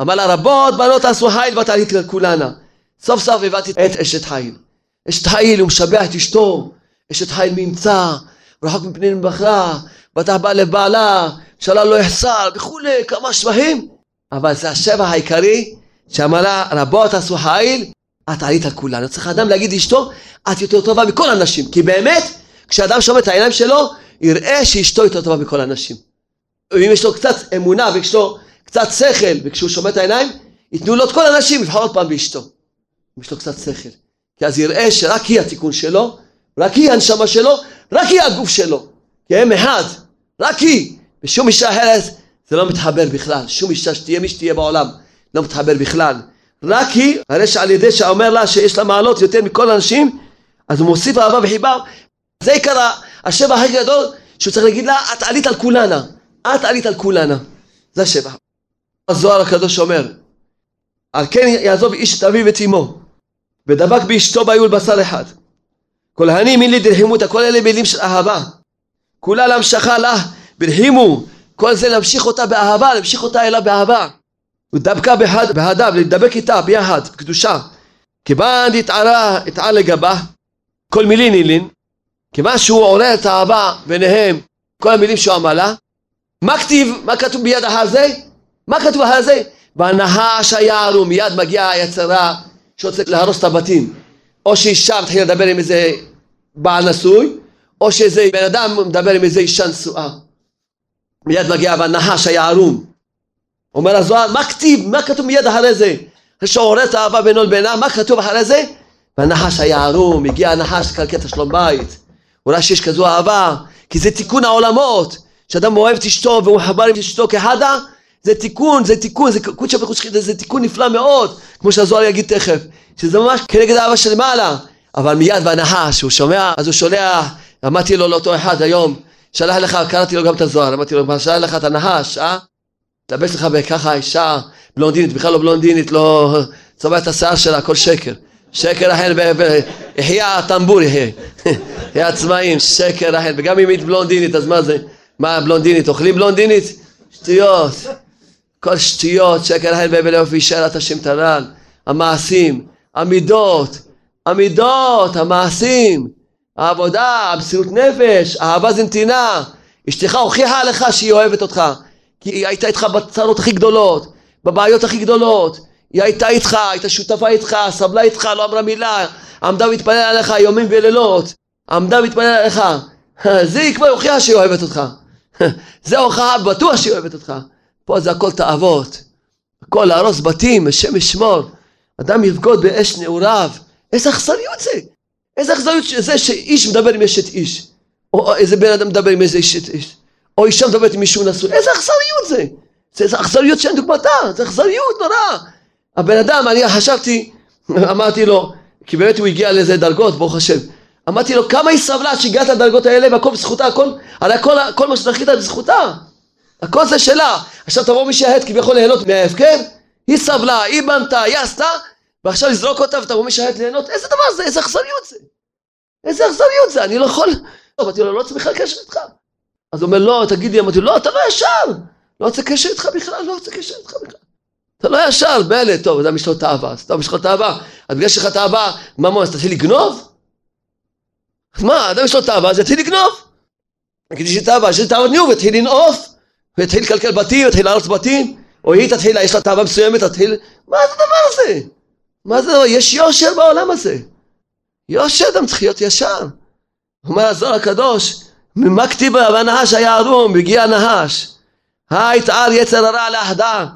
A: אמר לה רבות בנות עשו חיל ותעלית לכולנה. סוף סוף הבאתי את אשת חיל. אשת חיל הוא משבח את אשתו, אשת חיל ממצא, רחוק מפני מבחרה, בטח בא לבעלה, שלל לא יחסר וכולי, כמה שבחים. אבל זה השבח העיקרי שאמר לה רבות עשו חיל, את עלית על כולנו. צריך אדם להגיד לאשתו, את יותר טובה מכל הנשים. כי באמת, כשאדם שומע את העיניים שלו, יראה שאשתו יותר טובה מכל הנשים. אם יש לו קצת אמונה ויש לו קצת שכל, וכשהוא שומע את העיניים, ייתנו לו את כל הנשים, יבחר עוד פעם באשתו. אם יש לו קצת שכל. כי אז יראה שרק היא התיקון שלו, רק היא הנשמה שלו, רק היא הגוף שלו. כי הם אחד, רק היא. ושום אישה אחרת זה לא מתחבר בכלל. שום אישה שתהיה מי שתהיה בעולם, לא מתחבר בכלל. רק היא, הרי שעל ידי שאומר לה שיש לה מעלות יותר מכל האנשים, אז הוא מוסיף אהבה וחיבה. זה עיקר השבח הכי גדול, שהוא צריך להגיד לה, את עלית על כולנה. את עלית על כולנה. זה השבח. הזוהר הקדוש אומר, על כן יעזוב איש את אביו ואת אמו, ודבק באשתו ביו לבשר אחד. כל הני מילי דרחימותא, כל אלה מילים של אהבה. כולה להמשכה לה, ברחימו, כל זה להמשיך אותה באהבה, להמשיך אותה אליו באהבה. ודבקה בהדיו, להידבק איתה ביחד, בקדושה. כיוון דתערה, התער לגבה, כל מילין אילין, כיוון שהוא עורר את האהבה ביניהם, כל המילים שהוא אמר לה, מה כתיב, מה כתוב ביד ההר זה? מה כתוב בהר זה? בנחש היערו, מיד מגיעה היצרה שרוצה להרוס את הבתים. או שאישה מתחילה לדבר עם איזה בעל נשוי, או שאיזה בן אדם מדבר עם איזה אישה נשואה. מיד מגיע בנחש היערום. אומר הזוהר, מה כתיב? מה כתוב מיד אחרי זה? אחרי האהבה בינו לבינה, מה כתוב אחרי זה? בנחש היערום, הגיע הנחש לקלקל את השלום בית. הוא ראה שיש כזו אהבה, כי זה תיקון העולמות. שאדם אוהב את אשתו והוא מחבר עם אשתו כחדה, זה תיקון, זה תיקון, זה קודשא ברכוש שכינה, זה תיקון נפלא מאוד, כמו שהזוהר יגיד תכף, שזה ממש כנגד האהבה של מעלה, אבל מיד והנחש, הוא שומע, אז הוא שולח, אמרתי לו לאותו אחד היום, שלח לך, קראתי לו גם את הזוהר, אמרתי לו, שלח לך את הנחש, אה? תלבש לך בככה אישה בלונדינית, בכלל לא בלונדינית, לא צובע את השיער שלה, הכל שקר. שקר אחר, יחיה הטמבור יחיה, יחיה עצמאים, שקר אחר, וגם אם היא בלונדינית, אז מה זה? מה בלונדינית? אוכלים בלונדינית? שטויות. כל שטויות, שקר הל בהבל יופי שאלת השם תל"ל. המעשים, המידות, המידות, המעשים, העבודה, המסירות נפש, אהבה זה נתינה. אשתך הוכיחה לך שהיא אוהבת אותך. כי היא הייתה איתך בצרות הכי גדולות, בבעיות הכי גדולות. היא הייתה איתך, הייתה שותפה איתך, סבלה איתך, לא אמרה מילה, עמדה והתפללה עליך יומים ולילות. עמדה והתפללה עליך. זה היא כבר הוכיחה שהיא אוהבת אותך. זה הוכחה בטוח שהיא אוהבת אותך. פה זה הכל תאוות. הכל להרוס בתים, השם ישמור. אדם יבגוד באש נעוריו. איזה אכזריות זה. איזה אכזריות זה שאיש מדבר עם אשת איש. או איזה בן אדם מדבר עם איזה אשת איש. או אישה מדברת עם מישהו נשוי. איזה אכזריות זה. זה אכזריות שאין דוגמתה, זה אכזריות נורא. הבן אדם, אני חשבתי, אמרתי לו, כי באמת הוא הגיע לאיזה דרגות, ברוך השם. אמרתי לו, כמה היא סבלה עד שהגעת לדרגות האלה והכל בזכותה, הכל, הרי הכל, כל מה שזכית בזכותה. הכל זה שלה. עכשיו תבוא מי שהעת כביכול ליהנות מההפקר, היא סבלה, היא בנתה, היא עשתה, ועכשיו לזרוק אותה ותבוא מי שהעת ליהנות, איזה דבר זה, איזה אכזריות זה. איזה אכזריות זה, אני לא יכול... אמרתי לו, לא רוצה בכלל קשר איתך. אז הוא אומר, לא, תגיד לי, אמרתי לא, אתה לא ישר. לא רוצה קשר איתך בכלל, לא רוצה קשר איתך בכלל. אתה לא ישר, מילא, טוב, אדם יש לו תאווה, אז טוב, יש לך תאווה, אז בגלל שיש לך תאווה, ממון, אז תתחיל לגנוב? אז מה, אדם יש לו תאווה, אז יתחיל לגנוב. נגיד יש לי תאווה, יש לי תאוות ניוב, יתחיל לנעוף, ויתחיל לקלקל בתים, יתחיל להרוס בתים, או היא תתחיל, יש לה תאווה מסוימת, תתחיל, מה זה הדבר הזה? מה זה הדבר? יש יושר בעולם הזה. יושר אדם צריך להיות ישר. אומר הזוהר הקדוש, ממה כתיבה והנהש היה ערום, הגיע הנהש. היתער יצר הרע לאחדה.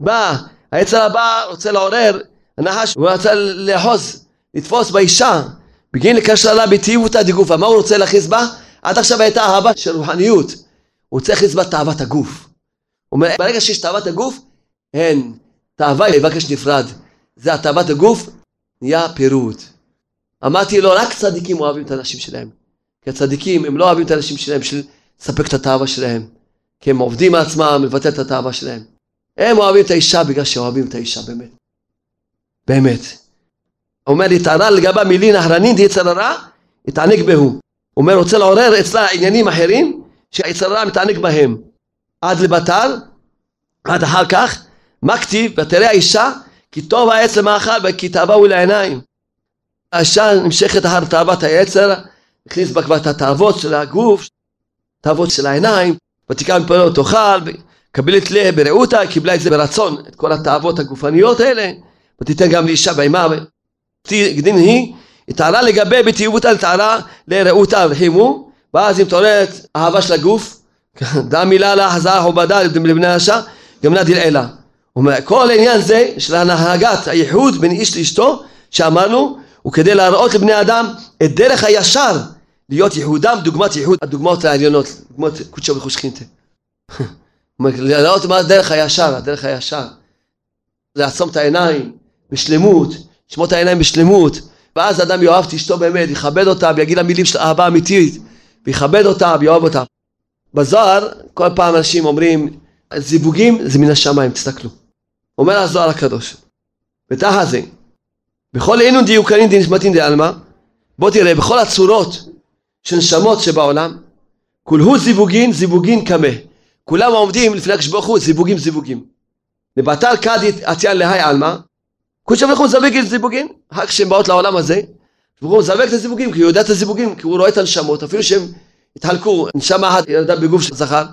A: בא, היצר הבא רוצה לעורר, הנחש, הוא רצה לאחוז, לתפוס באישה, בגין לקשר לה בתיעובתא דגופה. מה הוא רוצה להכניס בה? עד עכשיו הייתה אהבה של רוחניות. הוא רוצה להכניס בה תאוות הגוף. הוא אומר, ברגע שיש תאוות הגוף, אין. תאווה יבקש נפרד. זה התאוות הגוף, נהיה פירוט. אמרתי לו, רק צדיקים אוהבים את האנשים שלהם. כי הצדיקים, הם לא אוהבים את האנשים שלהם בשביל לספק את התאווה שלהם. כי הם עובדים מעצמם, לבטל את התאווה שלהם. הם אוהבים את האישה בגלל שאוהבים את האישה, באמת. באמת. אומר, התערה לגבי מילין אחרנין דיצר הרע, יתענג בהו. אומר, רוצה לעורר אצלה עניינים אחרים, שהיצר הרע מתענג בהם. עד לבטל, עד אחר כך, מה כתיב? ותראה האישה, כי טוב העץ למאכל וכי תאווהו לעיניים. האישה נמשכת אחר תאוות היצר, הכניס בה כבר את התאוות של הגוף, תאוות של העיניים, ותיקה מפעלות תאכל, קבלת לה ברעותה, קיבלה את זה ברצון, את כל התאוות הגופניות האלה, ותיתן גם לאישה בהמה. דין היא, התעלה לגבי בתיעובותה לתעלה לרעותה וחימו, ואז היא מתעוררת אהבה של הגוף, דה מילה לה חזרה עובדה לבני האשה, גם נדיל אלה. כל העניין זה של הנהגת הייחוד בין איש לאשתו, שאמרנו, הוא כדי להראות לבני אדם את דרך הישר להיות ייחודם דוגמת ייחוד הדוגמאות העליונות, דוגמאות קודשא וחושכינתה. להראות מה הדרך הישר, הדרך הישר. לעצום את העיניים בשלמות, לשמור את העיניים בשלמות, ואז אדם יאהב את אשתו באמת, יכבד אותה ויגיד לה מילים של אהבה אמיתית, ויכבד אותה ויאהב אותה. בזוהר, כל פעם אנשים אומרים, זיווגים זה מן השמיים, תסתכלו. אומר הזוהר הקדוש, ותחת זה, בכל אינון דיוקנים דנשמתין דעלמא, בוא תראה, בכל הצורות של נשמות שבעולם, כולהו זיווגין, זיווגין קמה. כולם עומדים לפני הקדוש ברוך הוא זיווגים זיווגים. לבטל קדית עטיין להי עלמא, קודש ברוך הוא מזווג את הזיווגים, רק כשהם באות לעולם הזה, ברוך הוא את הזיווגים, כי הוא יודע את הזיווגים, כי הוא רואה את הנשמות, אפילו שהם התחלקו, נשמה אחת ילדה בגוף של זכר,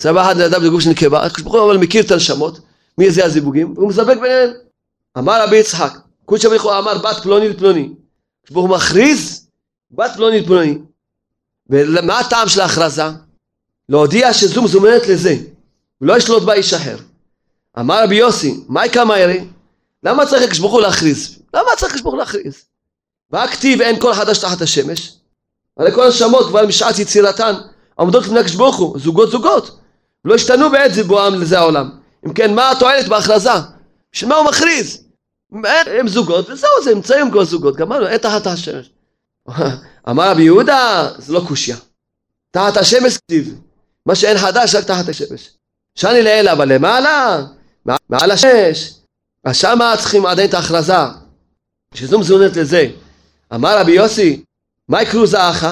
A: נשמה אחת ילדה בגוף של נקבה, הקדוש ברוך הוא מכיר את הנשמות, מי זה הזיווגים, והוא מזווג ביניהם. אמר רבי יצחק, קודש ברוך הוא אמר בת פלוני לפלוני, הקדוש ברוך הוא מכריז בת פלוני לפלוני, ומה הטעם של ההכרזה? להודיע שזו מזומנת לזה, ולא ישלוט בה איש אחר. אמר רבי יוסי, מה יקרא מהרי? למה צריך הקדוש ברוך הוא להכריז? למה צריך הקדוש ברוך הוא להכריז? והכתיב אין כל חדש תחת השמש? הרי כל הנשמות כבר משעת יצירתן עומדות לפני הקדוש ברוך הוא, זוגות זוגות, ולא השתנו בעת זיבואם לזה העולם. אם כן, מה התועלת בהכרזה? בשביל מה הוא מכריז? הם זוגות, וזהו, זה נמצאים כבר זוגות, גמרנו, אין תחת השמש. אמר רבי יהודה, זה לא קושייה. תחת השמש כתיב, מה שאין חדש רק תחת השמש. שאני לאלה, אבל למעלה, מעל השמש, אז שמה צריכים עדיין את ההכרזה, שזו מזונת לזה. אמר רבי יוסי, מה יקרו זעך?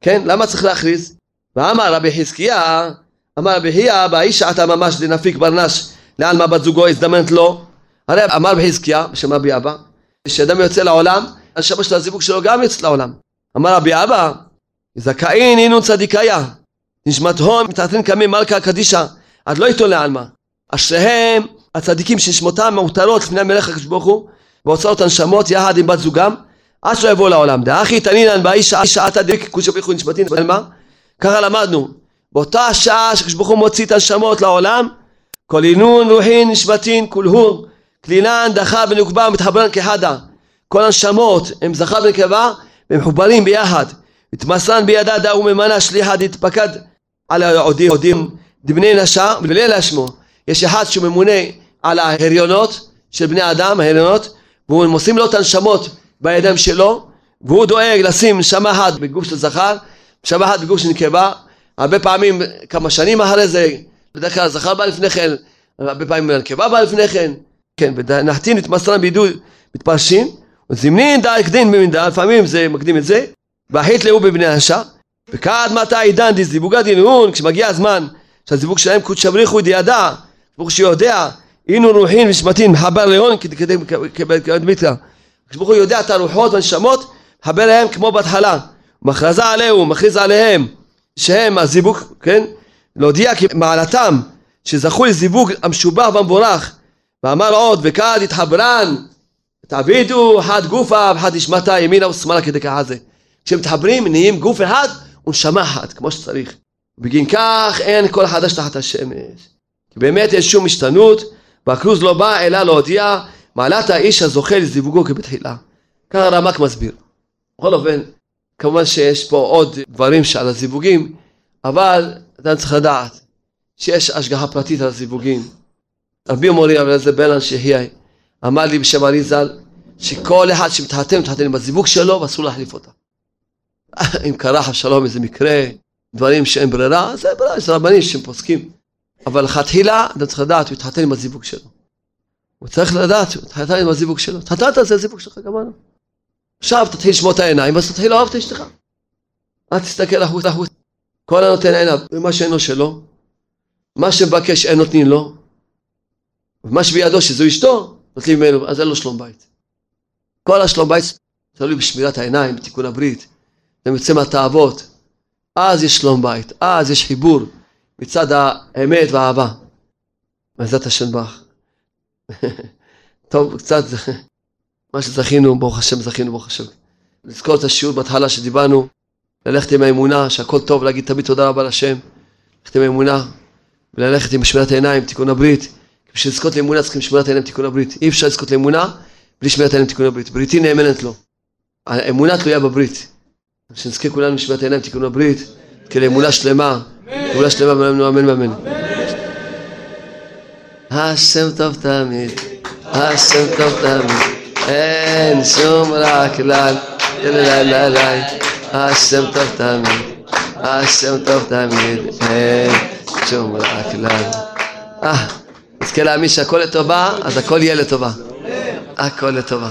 A: כן, למה צריך להכריז? ואמר רבי חזקיה, אמר רבי חייא, באיש שעתה ממש דנפיק ברנש, לעלמא בת זוגו הזדמנת לו. הרי אמר רבי חזקיה, בשם רבי אבא, כשאדם יוצא לעולם, הנשמה של הזיווג שלו גם יוצא לעולם. אמר רבי אבא, זכאין אינו צדיקיה, נשמת הון מתעתן קמי מלכה קדישה, עד לא יתון לעלמא. אשריהם הצדיקים ששמותם מאותרות לפני המלך הקדוש ברוך הוא, והוצאות הנשמות יחד עם בת זוגם, עד שלא יבואו לעולם. דאחי תנינן באיש שעתה דק קודשא בריחו נשמתין, ככה למדנו. באותה השעה שקדוש ברוך הוא מוציא את הנשמות לעולם, כל עינון רוחין נשמתין כולהו, קלינן דחה ונוקבה ומתחברן כחדה. כל הנשמות הם זכר ונקבה והם מחוברים ביחד. התמסרן בידה דאו ממנה שליחה דתפקד על העודים דבני נשה וללילה שמו. יש אחד שהוא ממונה על ההריונות של בני אדם, ההריונות, והוא מוסרים לו את הנשמות בידיים שלו, והוא דואג לשים נשמה אחת בגוף של זכר, נשמה אחת בגוף של נקבה, הרבה פעמים, כמה שנים אחרי זה, בדרך כלל הזכר בא לפני כן, הרבה פעמים הנקבה בא לפני כן, כן, ונחתין את מסרם בידוי מתפרשים, וזמנין דא הקדין במידה, לפעמים זה מקדים את זה, והחית לאו בבני השאר, וכעד מתי עידן דזיבוגה דינון, כשמגיע הזמן שהזיווג שלהם קודש אבריחו דידע, ברוך שיודע, אינו רוחין ושמתין מחבר להון כדי דמיתרא. כשברוך הוא יודע את הרוחות והנשמות, מחבר להם כמו בהתחלה. מכרזה עליהם, מכריז עליהם, שהם הזיווג, כן? להודיע כי מעלתם, שזכו לזיווג המשובח והמבורך. ואמר עוד, וכד יתחברן, תעבידו אחד גופה ואחד נשמתה ימינה ושמאלה כדי ככה זה. כשהם מתחברים נהיים גוף אחד ונשמה אחת, כמו שצריך. בגין כך אין כל חדש תחת השמש. כי באמת אין שום השתנות, והכרוז לא בא אלא להודיע מעלת האיש הזוכה לזיווגו כבתחילה. ככה הרמק מסביר. בכל אופן, כמובן שיש פה עוד דברים שעל הזיווגים, אבל אתה צריך לדעת שיש השגחה פרטית על הזיווגים. רבי מורי רבי אליעזר בן אנשי אמר לי בשם אריזל שכל אחד שמתחתן, מתחתן עם הזיווג שלו ואסור להחליף אותה. אם קרה חס שלום איזה מקרה, דברים שאין ברירה, זה ברירה, זה רבנים שהם פוסקים. אבל לכתחילה, אתה צריך לדעת, הוא התחתן עם הזיווג שלו. הוא צריך לדעת, הוא התחתן עם הזיווג שלו. התחתנת, זה הזיווג שלך גמרנו. עכשיו תתחיל לשמור את העיניים, ואז תתחיל לאהוב את אשתך. אל תסתכל החוץ לחוץ. כל הנותן עיניו, ומה שאינו שלו, מה שמבקש אין נותנים לו, ומה שבידו שזו אשתו, נותנים ממנו, אז אין לו שלום בית. כל השלום בית תלוי בשמירת העיניים, בתיקון הברית. יוצא מהתאוות. אז יש שלום בית, אז יש חיבור מצד האמת והאהבה. בעזרת השם ברך. טוב, קצת, מה שזכינו, ברוך השם, זכינו, ברוך השם. לזכור את השיעור בהתחלה שדיברנו, ללכת עם האמונה, שהכל טוב, להגיד תמיד תודה רבה לשם, ללכת עם האמונה, וללכת עם שמירת העיניים, תיקון הברית. בשביל לזכות לאמונה צריכים שמירת העיניים, תיקון הברית. אי אפשר לזכות לאמונה בלי שמירת העיניים, תיקון הברית. בריתי נאמנת לו. האמונה תלויה בברית. שנזכה כולנו לשמירת העיניים, תיקון הברית, כי לאמונה שלמה, אמונה שלמה, אמן ואמן. השם טוב תמיד, השם טוב תמיד, אין שום רע כלל, השם טוב תמיד, השם טוב תמיד, אין שום רע כלל. נזכה להאמין שהכל לטובה, אז הכל יהיה לטובה. הכל לטובה.